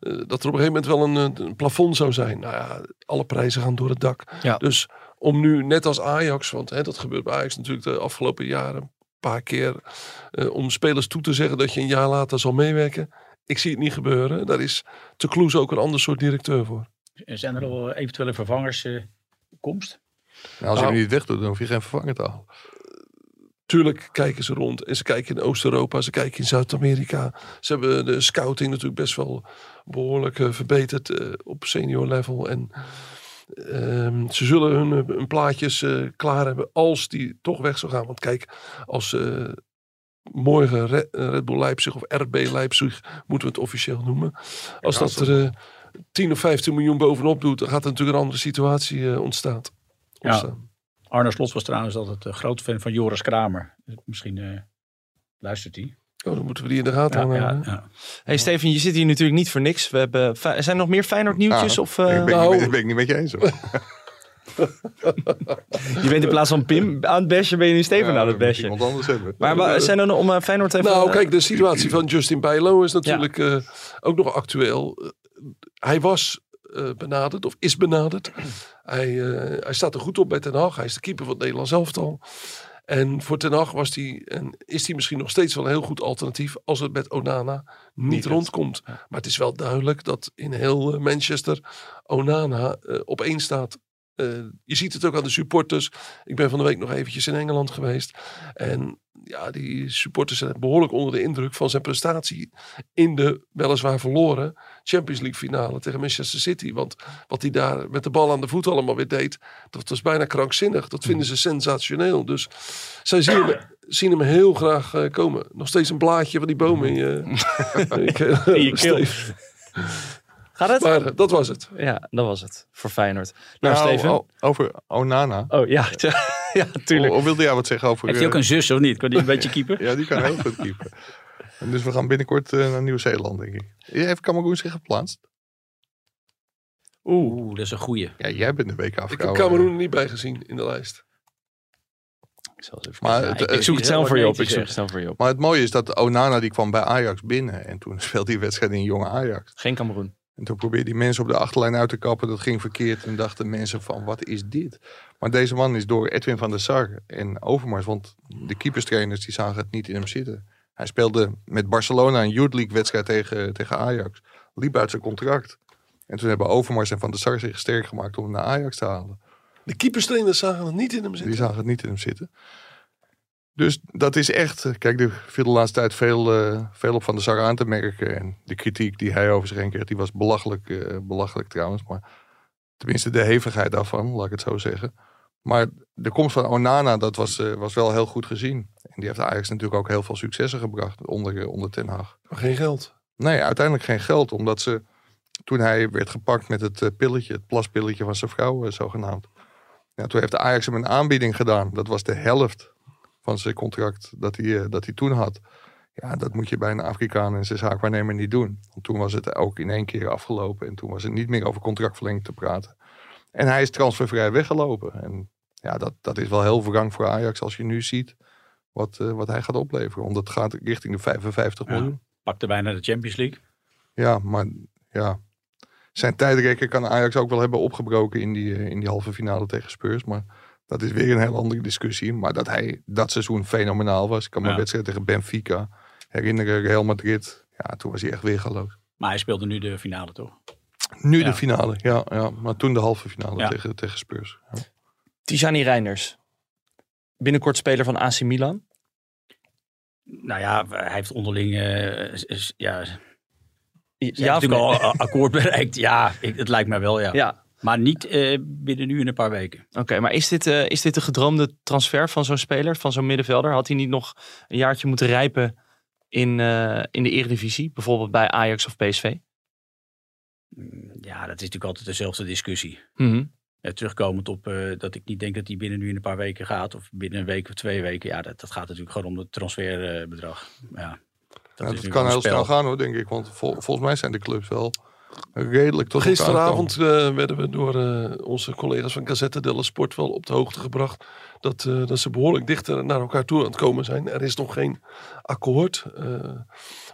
dat er op een gegeven moment wel een, een plafond zou zijn. Nou ja, alle prijzen gaan door het dak. Ja. Dus om nu, net als Ajax, want hè, dat gebeurt bij Ajax natuurlijk de afgelopen jaren een paar keer. eh, om spelers toe te zeggen dat je een jaar later zal meewerken. Ik zie het niet gebeuren. Daar is te Kloes ook een ander soort directeur voor. Zijn er al eventuele vervangers eh, komst? Nou, als je Nou. hem niet wegdoet, dan hoef je geen vervanger te halen. Tuurlijk kijken ze rond. En ze kijken in Oost-Europa, ze kijken in Zuid-Amerika. Ze hebben de scouting natuurlijk best wel behoorlijk eh, verbeterd eh, op senior level. En ehm, ze zullen hun, eh, hun plaatjes eh, klaar hebben als die toch weg zou gaan. Want kijk, als eh, morgen Red, Red Bull Leipzig of RB Leipzig, moeten we het officieel noemen. Als dat er eh, 10 of 15 miljoen bovenop doet, dan gaat er natuurlijk een andere situatie ontstaan. Ja. ontstaan. Arne Slot was trouwens altijd een groot fan van Joris Kramer. Misschien luistert hij. Oh, dan moeten we die in de gaten Ja, houden. ja, ja. Hey Steven, je zit hier natuurlijk niet voor niks. We hebben, zijn er nog meer Feyenoord nieuwtjes? Ah, of, eh, ik ben, nou- niet, met- ben ik niet met je eens hoor. je bent in plaats van Pim aan het bashen, ben je nu Steven Ja, aan het bashen. Iemand anders hebben. Maar wa- zijn er nog om eh, Feyenoord even... Nou, eh, kijk, de situatie van Justin Bijlo is natuurlijk eh, ook nog actueel. Eh, hij was eh, benaderd, of is benaderd. Hij, eh, hij staat er goed op bij Ten Hag. Hij is de keeper van het Nederlands elftal. En voor Ten Hag was die, en is hij misschien nog steeds wel een heel goed alternatief als het met Onana niet, Niet rondkomt. Maar het is wel duidelijk dat in heel eh, Manchester Onana op één staat. Eh, je ziet het ook aan de supporters. Ik ben van de week nog eventjes in Engeland geweest. En ja, die supporters zijn behoorlijk onder de indruk van zijn prestatie in de weliswaar verloren Champions League finale tegen Manchester City. Want wat hij daar met de bal aan de voet allemaal weer deed, dat was bijna krankzinnig. Dat vinden ze sensationeel. Dus zij zien hem, zien hem heel graag eh, komen. Nog steeds een blaadje van die boom in je, In je keel. Gaat het? Maar eh, dat was het. Ja, dat was het. Voor Feyenoord. Nou, Nou, Steven. over Onana. Oh ja, ja, tuurlijk. Of, wilde jij wat zeggen over... Heeft hij ook eh, een zus of niet? Kan die een beetje keeper? Ja, die kan heel goed keeper. En dus we gaan binnenkort eh, naar Nieuw-Zeeland, denk ik. Heeft Cameroen zich geplaatst? Oeh, dat is een goeie. Ja, jij bent de WK Ik heb. Cameroen er niet bij gezien in de lijst. Ik, zal eens even Maar kijken. het, ik eh, zoek het heel voor je op. Ik zoek het snel voor je op. Maar het mooie is dat Onana die kwam bij Ajax binnen. En toen speelde die wedstrijd in jonge Ajax. Geen Cameroen. En toen probeerde die mensen op de achterlijn uit te kappen. Dat ging verkeerd. En dachten mensen van, wat is dit? Maar deze man is door Edwin van der Sar en Overmars. Want de keeperstrainers die zagen het niet in hem zitten. Hij speelde met Barcelona een Youth League wedstrijd tegen, tegen Ajax. Liep uit zijn contract. En toen hebben Overmars en Van der Sar zich sterk gemaakt om hem naar Ajax te halen. De keeperstrainers zagen het niet in hem Die zitten. zagen het niet in hem zitten. Dus dat is echt. eh, Kijk, er viel de laatste tijd veel, eh, veel op Van der Sar aan te merken. En de kritiek die hij over zich heen kreeg, die was belachelijk, eh, belachelijk trouwens. Maar tenminste, de hevigheid daarvan, laat ik het zo zeggen. Maar de komst van Onana, dat was, was wel heel goed gezien. En die heeft Ajax natuurlijk ook heel veel successen gebracht onder, onder Ten Hag. Maar geen geld. Nee, uiteindelijk geen geld. Omdat ze, toen hij werd gepakt met het pilletje, het plaspilletje van zijn vrouw, zogenaamd. Ja, toen heeft Ajax hem een aanbieding gedaan. Dat was de helft van zijn contract dat hij, eh, dat hij toen had. Ja, dat moet je bij een Afrikaan en zijn zaakwaarnemer niet doen. Want toen was het ook in één keer afgelopen. En toen was het niet meer over contractverlenging te praten. En hij is transfervrij weggelopen. En ja, dat, dat is wel heel wrang voor Ajax als je nu ziet wat, eh, wat hij gaat opleveren. Want het gaat richting de 55 Ja. miljoen. Pakte bijna de Champions League. Ja, maar ja. Zijn tijdrekker kan Ajax ook wel hebben opgebroken in die, eh, in die halve finale tegen Spurs. Maar dat is weer een heel andere discussie. Maar dat hij dat seizoen fenomenaal was. Ik kan me Ja. wedstrijd tegen Benfica herinneren. Real Madrid. Ja, toen was hij echt weergaloos. Maar hij speelde nu de finale toch? Nu Ja. de finale, ja, ja. Maar toen de halve finale Ja. tegen, tegen Spurs. Ja. Tijani Reinders. Binnenkort speler van AC Milan. Nou ja, hij heeft onderling is- is- ja, natuurlijk nee? al akkoord bereikt. Ja, ik, het lijkt mij wel, ja. Ja, Maar niet eh, binnen nu in een paar weken. oké. maar is dit, eh, is dit de gedroomde transfer van zo'n speler, van zo'n middenvelder? Had hij niet nog een jaartje moeten rijpen in, eh, in de Eredivisie? Bijvoorbeeld bij Ajax of PSV? Ja, dat is natuurlijk altijd dezelfde discussie. Mhm. Terugkomend op eh, dat ik niet denk dat hij binnen nu in een paar weken gaat. Of binnen een week of twee weken. Ja, dat, dat gaat natuurlijk gewoon om het transferbedrag. ja, Dat, kan heel spel. snel gaan hoor, denk ik. Want vol- volgens mij zijn de clubs wel redelijk tot Gisteravond eh, werden we door eh, onze collega's van Gazette dello Sport wel op de hoogte gebracht dat, eh, dat ze behoorlijk dichter naar elkaar toe aan het komen zijn. Er is nog geen akkoord, eh,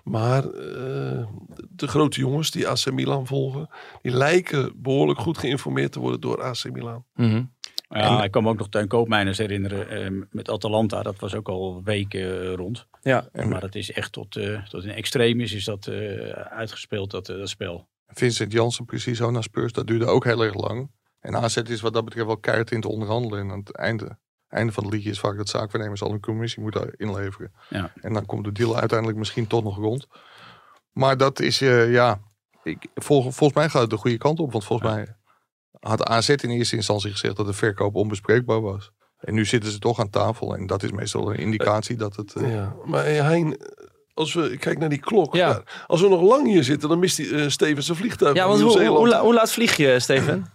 maar eh, de grote jongens die AC Milan volgen, die lijken behoorlijk goed geïnformeerd te worden door AC Milan. Mhm. Ja, ik kan me ook nog Teun Koopmeiners herinneren eh, met Atalanta. Dat was ook al weken rond. Ja, maar het is echt tot, eh, tot in extremis is dat eh, uitgespeeld, dat, dat spel. Vincent Janssen precies zo naar Spurs. Dat duurde ook heel erg lang. En AZ is wat dat betreft wel keihard in te onderhandelen. En aan het einde, einde van het liedje is vaak dat zaakwaarnemers al een commissie moeten inleveren. Ja. En dan komt de deal uiteindelijk misschien toch nog rond. Maar dat is, eh, ja, ik, vol, volgens mij gaat het de goede kant op. Want volgens mij had AZ in eerste instantie gezegd dat de verkoop onbespreekbaar was. En nu zitten ze toch aan tafel. En dat is meestal een indicatie dat het... eh, Ja, maar eh, Hein, als we kijken naar die klok, Ja. als we nog lang hier zitten, dan mist die, eh, Steven zijn vliegtuig. ja want hoe, hoe, laat vlieg je, Steven?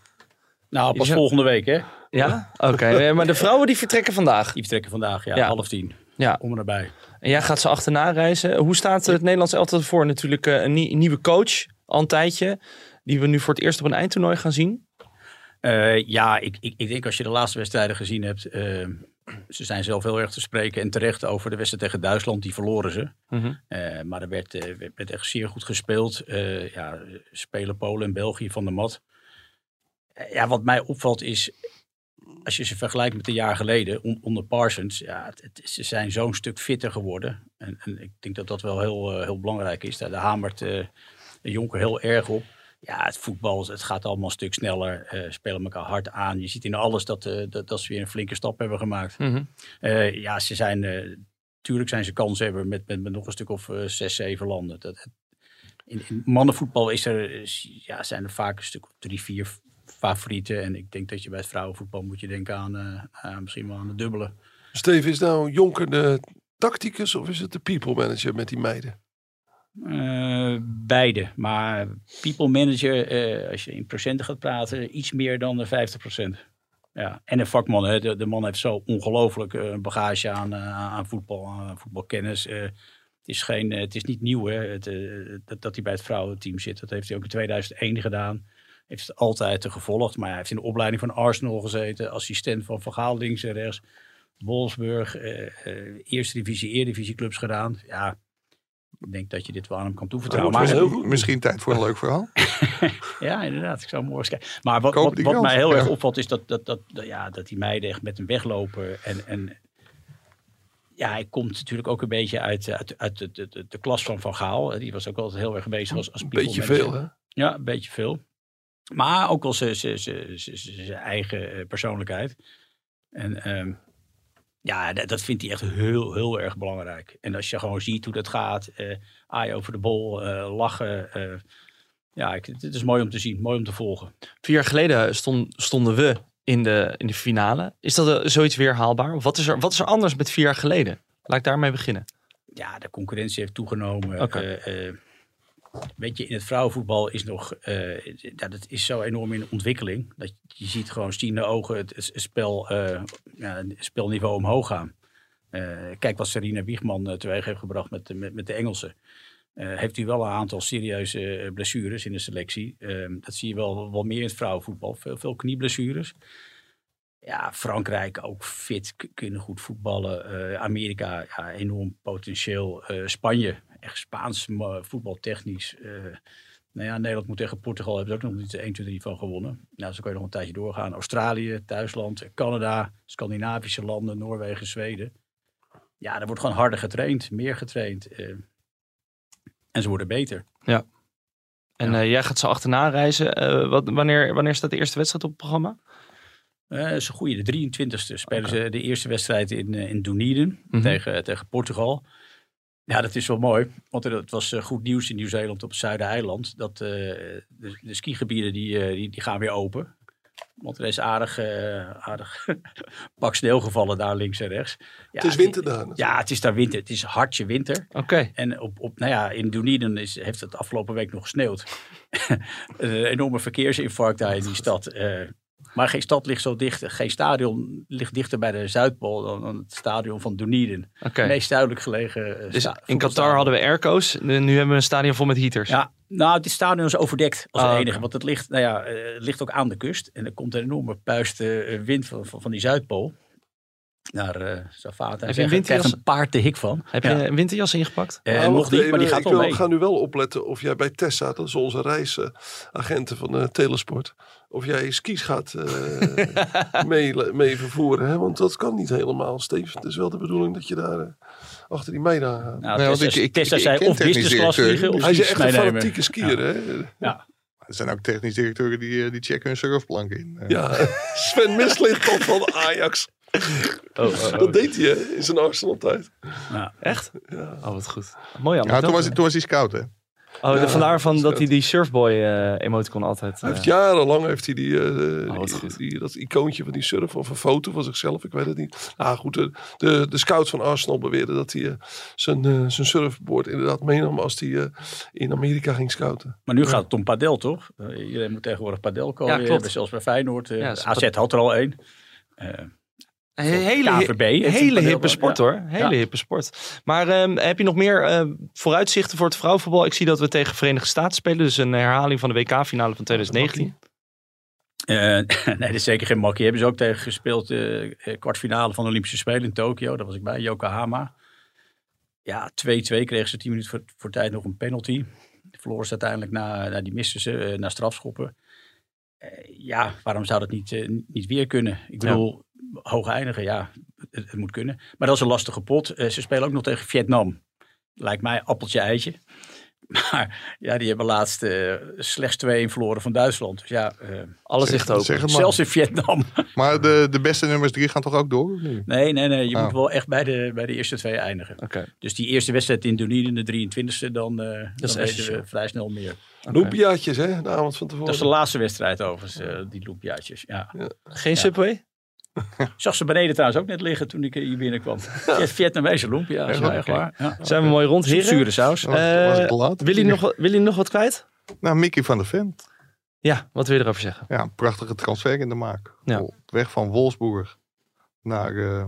Nou, pas Ja. volgende week hè. Ja? Oké, eh, maar de vrouwen die vertrekken vandaag. Die vertrekken vandaag, ja, Ja. half tien. Ja. Om en nabij. En jij gaat ze achterna reizen. Hoe staat het Nederlands elftal ervoor? Natuurlijk eh, een nie- nieuwe coach, al een tijdje. Die we nu voor het eerst op een eindtoernooi gaan zien. Eh, ja, ik, ik, ik denk als je de laatste wedstrijden gezien hebt. Ze zijn zelf heel erg te spreken en terecht over de wedstrijd tegen Duitsland. Die verloren ze. Eh, maar er werd, eh, werd- echt zeer goed gespeeld. Eh, ja, spelen Polen en België van de mat. Ja, wat mij opvalt is. Als je ze vergelijkt met een jaar geleden on- onder Parsons. Ja, het, het- ze zijn zo'n stuk fitter geworden. En, en ik denk dat dat wel heel, heel belangrijk is. Daar, daar hamert de Jonker heel erg op. Ja, het voetbal, het gaat allemaal een stuk sneller. eh spelen elkaar hard aan. Je ziet in alles dat, eh, dat, dat ze weer een flinke stap hebben gemaakt. Mhm. Eh, ja, ze zijn, eh, tuurlijk zijn ze kans hebben met, met, met nog een stuk of zes, zeven landen. Dat, in, in mannenvoetbal is er, is- ja, zijn er vaak een stuk of drie, vier favorieten. En ik denk dat je bij het vrouwenvoetbal moet je denken aan, eh, aan misschien wel aan de dubbele. Steven, is nou Jonker de tacticus of is het de people manager met die meiden? Eh, beide. Maar people manager, eh, als je in procenten gaat praten, iets meer dan de 50% Ja, en een vakman. Hè. De, man heeft zo ongelooflijk eh, bagage aan, aan voetbal, aan voetbalkennis. Eh, is, geen, het is niet nieuw hè, het, dat, hij bij het vrouwenteam zit. Dat heeft hij ook in 2001 gedaan. Heeft het altijd gevolgd. Maar hij heeft in de opleiding van Arsenal gezeten. Assistent van Van Gaal links en rechts. Wolfsburg. eerste divisie, Eredivisie clubs gedaan. Ja, ik denk dat je dit wel aan hem kan toevertrouwen. Maar heel goed. Misschien tijd voor een leuk verhaal. ja, inderdaad. Ik zou morgen eens kijken. Maar wat, wat, wat mij heel ja. erg opvalt is dat, dat, dat, ja, dat die meiden echt met hem weglopen. En, en ja, hij komt natuurlijk ook een beetje uit, uit, uit de, de, de, de klas van Van Gaal. Die was ook altijd heel erg bezig als, als Een beetje veel, hè? Ja, een beetje veel. Maar ook wel zijn- eigen eh, persoonlijkheid. En ehm, ja, dat, dat vindt hij echt heel, heel erg belangrijk. En als je gewoon ziet hoe dat gaat, eh aai over de bol, eh, lachen. eh, ja, ik, het is mooi om te zien, mooi om te volgen. Vier jaar geleden stond, stonden we in de, in de finale. Is dat zoiets weer haalbaar? Of wat is, er, wat is er anders met vier jaar geleden? Laat ik daarmee beginnen. Ja, de concurrentie heeft toegenomen. Weet je, in het vrouwenvoetbal is nog, eh, ja, dat is zo enorm in ontwikkeling. Dat je ziet gewoon stiende ogen het, spel, eh, ja, spelniveau omhoog gaan. Eh, kijk wat Serena Wiegman teweeg heeft gebracht met, met, met de Engelsen. Heeft u wel een aantal serieuze blessures in de selectie. Eh, dat zie je wel, wel meer in het vrouwenvoetbal. Veel, veel knieblessures. Ja, Frankrijk ook fit, kunnen goed voetballen. Amerika, ja, enorm potentieel. Spanje, echt Spaans mo- voetbaltechnisch. Eh nou ja, Nederland moet tegen Portugal, hebben ze ook nog niet 1, 2, 3 van gewonnen. Nou, zo kan je nog een tijdje doorgaan. Australië, Thuisland, Canada, Scandinavische landen, Noorwegen, Zweden. Ja, er wordt gewoon harder getraind, meer getraind. eh, en ze worden beter. En Ja. eh, jij gaat zo achterna reizen. Eh, wat, wanneer, wanneer staat de eerste wedstrijd op het programma? Eh ze groeien. De 23e spelen ze de eerste wedstrijd in, eh, in Dunedin Mhm. tegen, tegen Portugal. Ja, dat is wel mooi. Want het was eh, goed nieuws in Nieuw-Zeeland op het Zuidereiland. Dat eh, de, de skigebieden die, eh, die, die gaan weer open. Want er is aardig, eh, aardig pak sneeuw gevallen daar links en rechts. Ja, Het is winter daar. natuurlijk. Ja, het is daar winter. Het is hartje winter. Oké. En op, op, nou ja, in Dunedin is, heeft het afgelopen week nog gesneeuwd. een enorme verkeersinfarct daar in die stad. Maar geen stad ligt zo dicht. Geen stadion ligt dichter bij de Zuidpool dan, dan het stadion van Dunedin. Oké. Het meest duidelijk gelegen. eh, Dus in Qatar hadden we airco's. Nu hebben we een stadion vol met heaters. Ja, nou, dit stadion is overdekt als Ah, enige. Want het ligt, nou ja, eh, het ligt ook aan de kust. En er komt een enorme puiste eh, wind van, van, van die Zuidpool. Naar uh, Zafata. Heb je een winterjas? krijgt een paard te hik van. Heb je Ja. een winterjas ingepakt? Eh, Maar nog niet, maar die gaat ik wel ga nu wel opletten of jij bij Tessa, dat is onze reisagenten van de Telesport, of jij skis gaat eh, mee, mee vervoeren. Hè? Want dat kan niet helemaal, Steve. Het is wel de bedoeling dat je daar eh, achter die meiden aan gaat. Nou, Nee, want Tessa, ik- ik- Tessa ik zei of business class directeur. vliegen of Hij is echt een fanatieke skier, hè? Ja. Er zijn ook technisch directeuren die, eh, die checken hun surfplank in. Eh, Ja, Sven Mislicht tot van Ajax. Dat deed hij hè, in zijn Arsenal-tijd. Echt? Ja. Oh, wat goed. Mooi Ja, toen, was, hij- toen was hij scout, hè? Oh, de- Ja, vandaar van dat hij die surfboy eh emoticon altijd... Hij eh, heeft jarenlang heeft hij die, eh, Oh, die- dat icoontje van die surf of een foto van zichzelf, ik weet het niet. Ah, goed, de, de, de scouts van Arsenal beweerden dat hij eh, zijn, eh, zijn surfboard inderdaad meenam als hij eh, in Amerika ging scouten. Maar nu gaat het om padel, toch? Eh, iedereen moet tegenwoordig padel komen. Ja, klopt. Zelfs bij Feyenoord. eh, Ja, AZ had er al één. Een hele, KVB hele hippe sport ja. hoor. Hele Ja. hippe sport. Maar ehm, heb je nog meer eh, vooruitzichten voor het vrouwenvoetbal? Ik zie dat we tegen Verenigde Staten spelen. Dus een herhaling van de WK-finale van 2019. Eh, nee, dat is zeker geen makkie. Hebben ze ook tegen gespeeld. eh, eh, kwartfinale van de Olympische Spelen in Tokio. Daar was ik bij, Yokohama. Ja, 2-2 kregen ze 10 minuten voor, voor tijd nog een penalty. Verloren ze uiteindelijk na, na die misten ze, na strafschoppen. Eh, ja, waarom zou dat niet, niet weer kunnen? Ik Ja. Hoog eindigen, ja, het, het moet kunnen. Maar dat is een lastige pot. Eh, ze spelen ook nog tegen Vietnam. Lijkt mij appeltje eitje. Maar ja, die hebben laatst eh, slechts 2-1 verloren van Duitsland. Dus ja, eh, Alles ligt open. Zeg het maar. zelfs in Vietnam. Maar de, de beste nummers drie gaan toch ook door? of niet? Nee, nee, nee. Je Oh. moet wel echt bij de, bij de eerste twee eindigen. Oké. Dus die eerste wedstrijd in Dunedin, de 23e, dan, eh dan is weten we vrij snel meer. Loepiaatjes, hè, de avond van tevoren. Dat is de laatste wedstrijd overigens, eh, die loopjaartjes. Ja. Geen Ja. Subway? Ik zag ze beneden trouwens ook net liggen toen ik hier binnenkwam. Vietnamese lumpia, Echt waar? echt waar. Ja. Zijn we mooi rond, heren? Zure saus. Eh, laat? Wil je nog, wat- wil je nog wat kwijt? Nou, Mickey van der Ven. Ja, wat wil je erover zeggen? Ja, een prachtige transfer in de maak. Ja. Weg van Wolfsburg naar eh,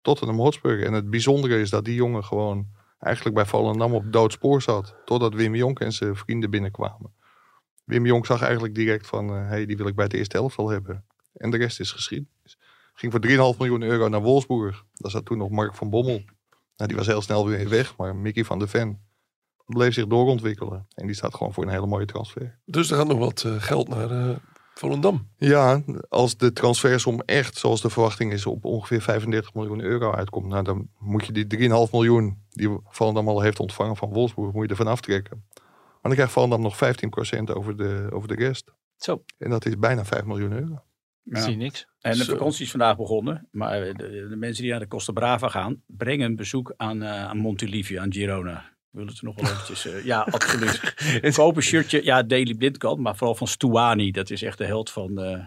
Tottenham Hotspur. En het bijzondere is dat die jongen gewoon eigenlijk bij Volendam op doodspoor zat. Totdat Wim Jonk en zijn vrienden binnenkwamen. Wim Jonk zag eigenlijk direct van, hé, hey, die wil ik bij het eerste elftal hebben. En de rest is geschiedenis. Ging voor 3,5 miljoen euro naar Wolfsburg. Daar zat toen nog Mark van Bommel. Nou, die was heel snel weer weg, maar Mickey van der Ven bleef zich doorontwikkelen. En die staat gewoon voor een hele mooie transfer. Dus er gaat nog wat uh, geld naar uh, Volendam. Ja, als de transfersom echt, zoals de verwachting is, op ongeveer 35 miljoen euro uitkomt. Nou, dan moet je die 3,5 miljoen die Volendam al heeft ontvangen van Wolfsburg, moet je ervan aftrekken. Maar dan krijgt Volendam nog 15% over de, over de rest. Zo. En dat is bijna 5 miljoen euro. Ja. Zie je niks. En de Zo. vakantie is vandaag begonnen. Maar de, de mensen die naar de Costa Brava gaan, brengen een bezoek aan, uh, aan aan Girona. Ik wil het er nog wel eventjes... Uh, ja, absoluut. Koop een shirtje. Ja, Daily Blind kan. Maar vooral van Stuani. Dat is echt de held van, uh,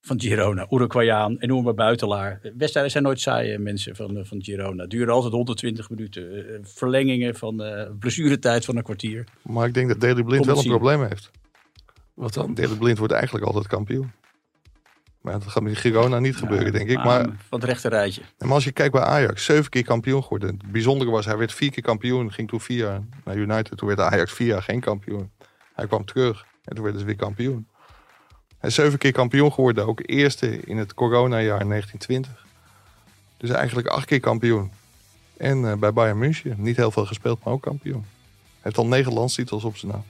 van Girona. Uruguayaan. Enorme buitelaar. Wedstrijden zijn nooit saaie mensen van, van Girona. Duren altijd 120 minuten. verlengingen van blessuretijd van een kwartier. Maar ik denk dat Daily Blind wel een probleem heeft. Wat dan? Daily Blind wordt eigenlijk altijd kampioen. Maar dat gaat met Girona niet gebeuren, ja, denk ik. Maar, van het rechte rijtje. Maar als je kijkt bij Ajax, zeven keer kampioen geworden. Het bijzondere was, hij werd vier keer kampioen. Ging toen vier jaar naar United. Toen werd Ajax vier jaar geen kampioen. Hij kwam terug en toen werden ze weer kampioen. Hij is zeven keer kampioen geworden. Ook eerste in het coronajaar 1920. Dus eigenlijk acht keer kampioen. En uh, bij Bayern München. Niet heel veel gespeeld, maar ook kampioen. Hij heeft al negen landstitels op zijn naam.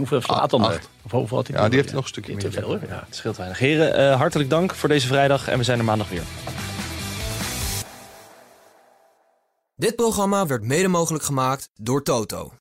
Hoeveel slaat dan? Of hoeveel had hij ja, die heeft nog een stukje meer. te veel, hoor. Ja, het scheelt weinig. Heren, uh, hartelijk dank voor deze vrijdag en we zijn er maandag weer. Dit programma werd mede mogelijk gemaakt door Toto.